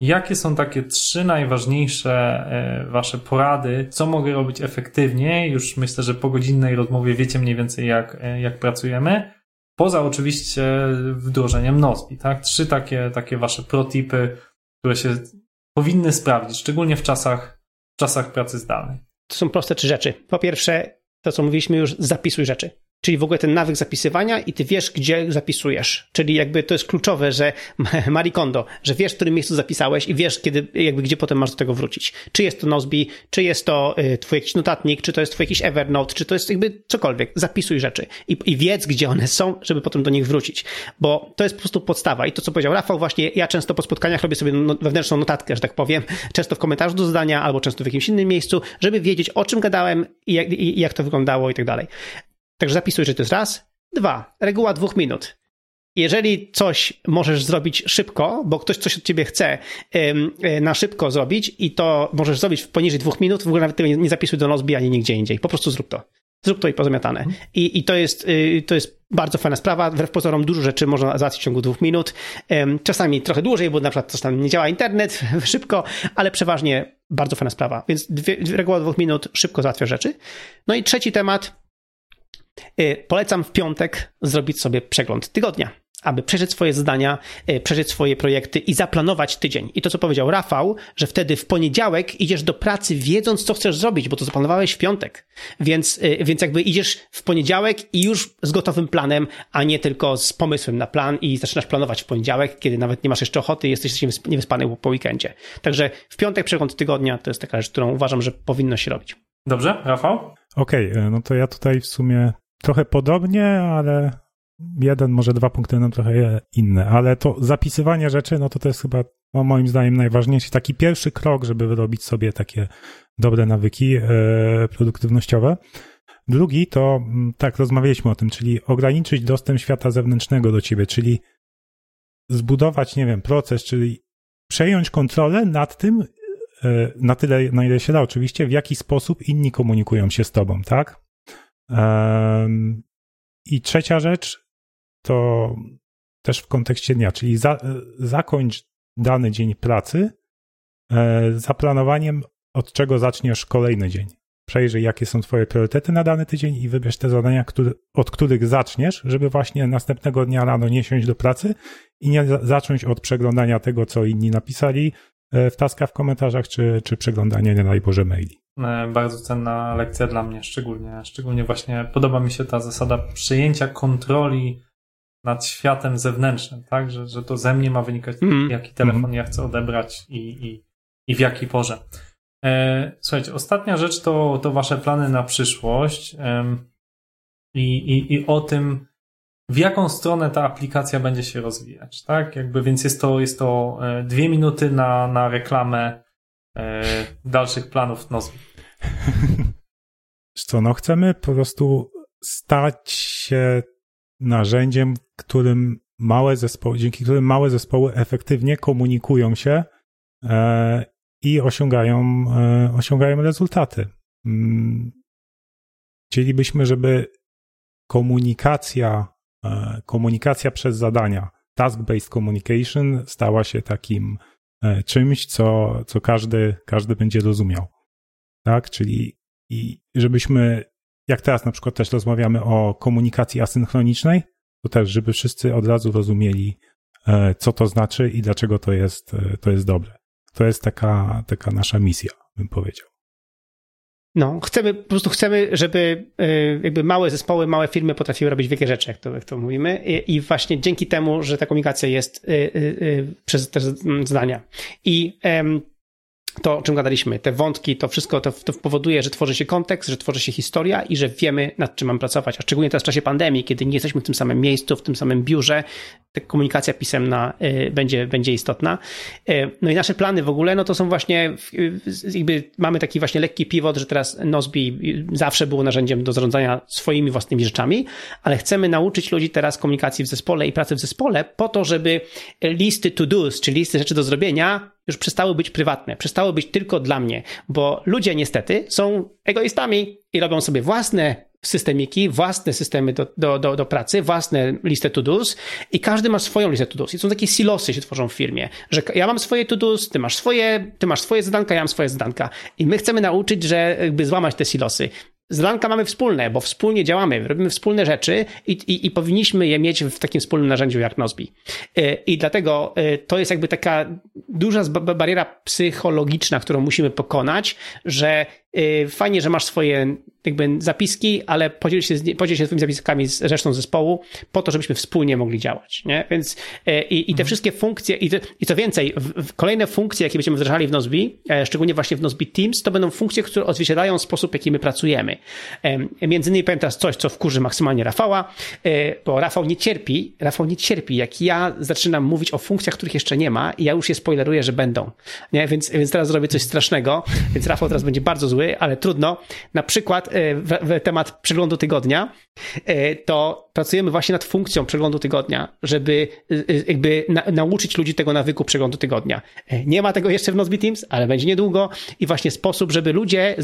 Jakie są takie trzy najważniejsze e, Wasze porady? Co mogę robić efektywnie? Już myślę, że po godzinnej rozmowie wiecie mniej więcej, jak, e, jak pracujemy. Poza oczywiście wdrożeniem Nozbi, tak? Trzy takie, takie Wasze protipy, które się powinny sprawdzić, szczególnie w czasach, w czasach pracy zdalnej. To są proste trzy rzeczy. Po pierwsze, to co mówiliśmy już, zapisuj rzeczy. Czyli w ogóle ten nawyk zapisywania i ty wiesz, gdzie zapisujesz. Czyli jakby to jest kluczowe, że Marie Kondo, że wiesz, w którym miejscu zapisałeś i wiesz, kiedy, jakby gdzie potem masz do tego wrócić. Czy jest to Nozbe, czy jest to y, twój jakiś notatnik, czy to jest twój jakiś Evernote, czy to jest jakby cokolwiek. Zapisuj rzeczy i, i wiedz, gdzie one są, żeby potem do nich wrócić. Bo to jest po prostu podstawa. I to, co powiedział Rafał, właśnie ja często po spotkaniach robię sobie no, wewnętrzną notatkę, że tak powiem, często w komentarzu do zdania, albo często w jakimś innym miejscu, żeby wiedzieć, o czym gadałem i jak, i jak to wyglądało i tak dalej. Także zapisuj, że to jest raz. Dwa, reguła dwóch minut. Jeżeli coś możesz zrobić szybko, bo ktoś coś od ciebie chce e, na szybko zrobić i to możesz zrobić w poniżej dwóch minut, w ogóle nawet tego nie zapisuj do Nozbi ani nigdzie indziej. Po prostu zrób to. Zrób to i pozamiatane. I, i to, jest, y, to jest bardzo fajna sprawa. Wbrew pozorom dużo rzeczy można załatwić w ciągu dwóch minut. Czasami trochę dłużej, bo na przykład czasami nie działa internet szybko, ale przeważnie bardzo fajna sprawa. Więc dwie, reguła dwóch minut szybko załatwia rzeczy. No i trzeci temat. Y, polecam w piątek zrobić sobie przegląd tygodnia aby przeżyć swoje zadania, e, przeżyć swoje projekty i zaplanować tydzień. I to, co powiedział Rafał, że wtedy w poniedziałek idziesz do pracy wiedząc, co chcesz zrobić, bo to zaplanowałeś w piątek. Więc, e, więc jakby idziesz w poniedziałek i już z gotowym planem, a nie tylko z pomysłem na plan i zaczynasz planować w poniedziałek, kiedy nawet nie masz jeszcze ochoty, jesteś niewyspany po weekendzie. Także w piątek przegląd tygodnia to jest taka rzecz, którą uważam, że powinno się robić. Dobrze, Rafał? Okej, okay, e, no to ja tutaj w sumie trochę podobnie, ale jeden, może dwa punkty będą trochę inne, ale to zapisywanie rzeczy, no to to jest chyba no moim zdaniem najważniejszy, taki pierwszy krok, żeby wyrobić sobie takie dobre nawyki e, produktywnościowe. Drugi to, mm, tak, rozmawialiśmy o tym, czyli ograniczyć dostęp świata zewnętrznego do ciebie, czyli zbudować, nie wiem, proces, czyli przejąć kontrolę nad tym, e, na tyle, na ile się da oczywiście, w jaki sposób inni komunikują się z tobą, tak? I trzecia rzecz, to też w kontekście dnia, czyli za, zakończ dany dzień pracy e, zaplanowaniem, od czego zaczniesz kolejny dzień. Przejrzyj, jakie są Twoje priorytety na dany tydzień i wybierz te zadania, który, od których zaczniesz, żeby właśnie następnego dnia rano nie siąść do pracy i nie zacząć od przeglądania tego, co inni napisali e, w taskach w komentarzach, czy, czy przeglądania, nie daj Boże, maili. E, bardzo cenna lekcja dla mnie, szczególnie, szczególnie właśnie podoba mi się ta zasada przyjęcia kontroli nad światem zewnętrznym, tak? Że, że to ze mnie ma wynikać, mm. jaki telefon mm. ja chcę odebrać i, i, i w jakiej porze. E, słuchajcie, ostatnia rzecz to, to wasze plany na przyszłość e, i, i, i o tym, w jaką stronę ta aplikacja będzie się rozwijać, tak? Jakby, więc jest to, jest to e, dwie minuty na, na reklamę e, dalszych planów Nozbi. Co, no chcemy po prostu stać się narzędziem, którym małe zespoły, dzięki którym małe zespoły efektywnie komunikują się e, i osiągają, e, osiągają rezultaty. Mm, chcielibyśmy, żeby komunikacja, komunikacja przez zadania, task-based communication stała się takim czymś, co, co każdy, każdy będzie rozumiał. Tak? Czyli i żebyśmy jak teraz na przykład też rozmawiamy o komunikacji asynchronicznej, to też, żeby wszyscy od razu rozumieli, e, co to znaczy i dlaczego to jest, e, to jest dobre. To jest taka, taka nasza misja, bym powiedział. No, chcemy, po prostu chcemy, żeby e, jakby małe zespoły, małe firmy potrafiły robić wielkie rzeczy, jak to, jak to mówimy. I, I, właśnie dzięki temu, że ta komunikacja jest przez te zdania. I to, o czym gadaliśmy, te wątki, to wszystko to, to, powoduje, że tworzy się kontekst, że tworzy się historia i że wiemy, nad czym mam pracować. A szczególnie teraz w czasie pandemii, kiedy nie jesteśmy w tym samym miejscu, w tym samym biurze, ta komunikacja pisemna y, będzie, będzie istotna. Y, no i nasze plany w ogóle, no to są właśnie, y, jakby mamy taki właśnie lekki pivot, że teraz Nozbi zawsze było narzędziem do zarządzania swoimi własnymi rzeczami, ale chcemy nauczyć ludzi teraz komunikacji w zespole i pracy w zespole po to, żeby listy to-dos, czyli listy rzeczy do zrobienia, już przestały być prywatne, przestały być tylko dla mnie, bo ludzie niestety są egoistami i robią sobie własne systemiki, własne systemy do, do, do, do pracy, własne listy to-dos i każdy ma swoją listę to-dos. I są takie silosy się tworzą w firmie, że ja mam swoje to-dos, ty masz swoje, ty masz swoje zadanka, ja mam swoje zadanka. I my chcemy nauczyć, że jakby złamać te silosy. Zadanka mamy wspólne, bo wspólnie działamy, robimy wspólne rzeczy i, i, i, powinniśmy je mieć w takim wspólnym narzędziu jak Nozbi. E, I dlatego e, to jest jakby taka duża bariera psychologiczna, którą musimy pokonać, że fajnie, że masz swoje jakby zapiski, ale podziel się, podziel się swoimi zapiskami z resztą zespołu po to, żebyśmy wspólnie mogli działać. Nie? Więc i, i te mhm. wszystkie funkcje, i, to, i co więcej, w, w kolejne funkcje, jakie będziemy wdrażali w Nozbi, szczególnie właśnie w Nozbi Teams, to będą funkcje, które odzwierciedlają sposób, jaki my pracujemy. Między innymi powiem teraz coś, co wkurzy maksymalnie Rafała, bo Rafał nie cierpi, Rafał nie cierpi, jak ja zaczynam mówić o funkcjach, których jeszcze nie ma i ja już je spoileruję, że będą. Nie? Więc, więc teraz zrobię coś strasznego, więc Rafał teraz będzie bardzo zły, ale trudno. Na przykład e, w, w temat przeglądu tygodnia, e, to pracujemy właśnie nad funkcją przeglądu tygodnia, żeby jakby na, nauczyć ludzi tego nawyku przeglądu tygodnia. Nie ma tego jeszcze w Nozbe Teams, ale będzie niedługo i właśnie sposób, żeby ludzie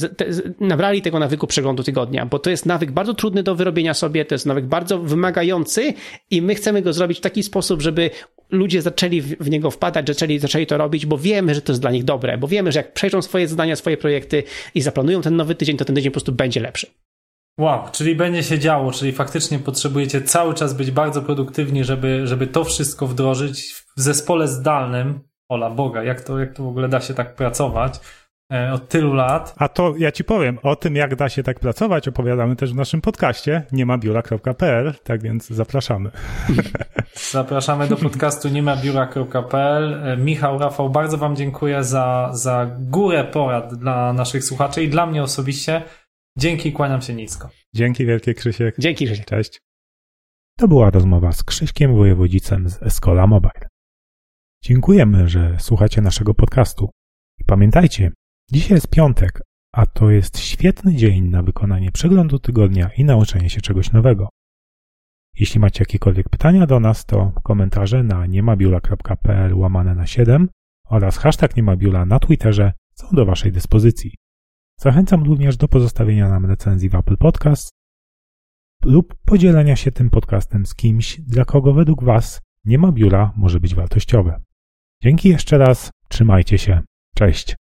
nabrali tego nawyku przeglądu tygodnia, bo to jest nawyk bardzo trudny do wyrobienia sobie, to jest nawyk bardzo wymagający i my chcemy go zrobić w taki sposób, żeby ludzie zaczęli w niego wpadać, zaczęli, zaczęli to robić, bo wiemy, że to jest dla nich dobre, bo wiemy, że jak przejrzą swoje zadania, swoje projekty i zaplanują ten nowy tydzień, to ten tydzień po prostu będzie lepszy. Wow, czyli będzie się działo, czyli faktycznie potrzebujecie cały czas być bardzo produktywni, żeby, żeby to wszystko wdrożyć w zespole zdalnym. Ola Boga, jak to, jak to w ogóle da się tak pracować? E, od tylu lat. A to ja ci powiem, o tym jak da się tak pracować opowiadamy też w naszym podcaście niemabiura.pl, tak więc zapraszamy. Zapraszamy do podcastu niemabiura.pl. E, Michał, Rafał, bardzo wam dziękuję za, za górę porad dla naszych słuchaczy i dla mnie osobiście. Dzięki, kłaniam się nisko. Dzięki wielkie Krzysiek. Dzięki Krzysiek. Cześć. To była rozmowa z Krzyśkiem Wojewodzicem z Escola Mobile. Dziękujemy, że słuchacie naszego podcastu. I pamiętajcie, Dzisiaj jest piątek, a to jest świetny dzień na wykonanie przeglądu tygodnia i nauczenie się czegoś nowego. Jeśli macie jakiekolwiek pytania do nas, to komentarze na niemabiula.pl łamane na 7 oraz hashtag niemabiula na Twitterze są do Waszej dyspozycji. Zachęcam również do pozostawienia nam recenzji w Apple Podcast lub podzielenia się tym podcastem z kimś, dla kogo według Was nie ma biura może być wartościowe. Dzięki jeszcze raz, trzymajcie się, cześć.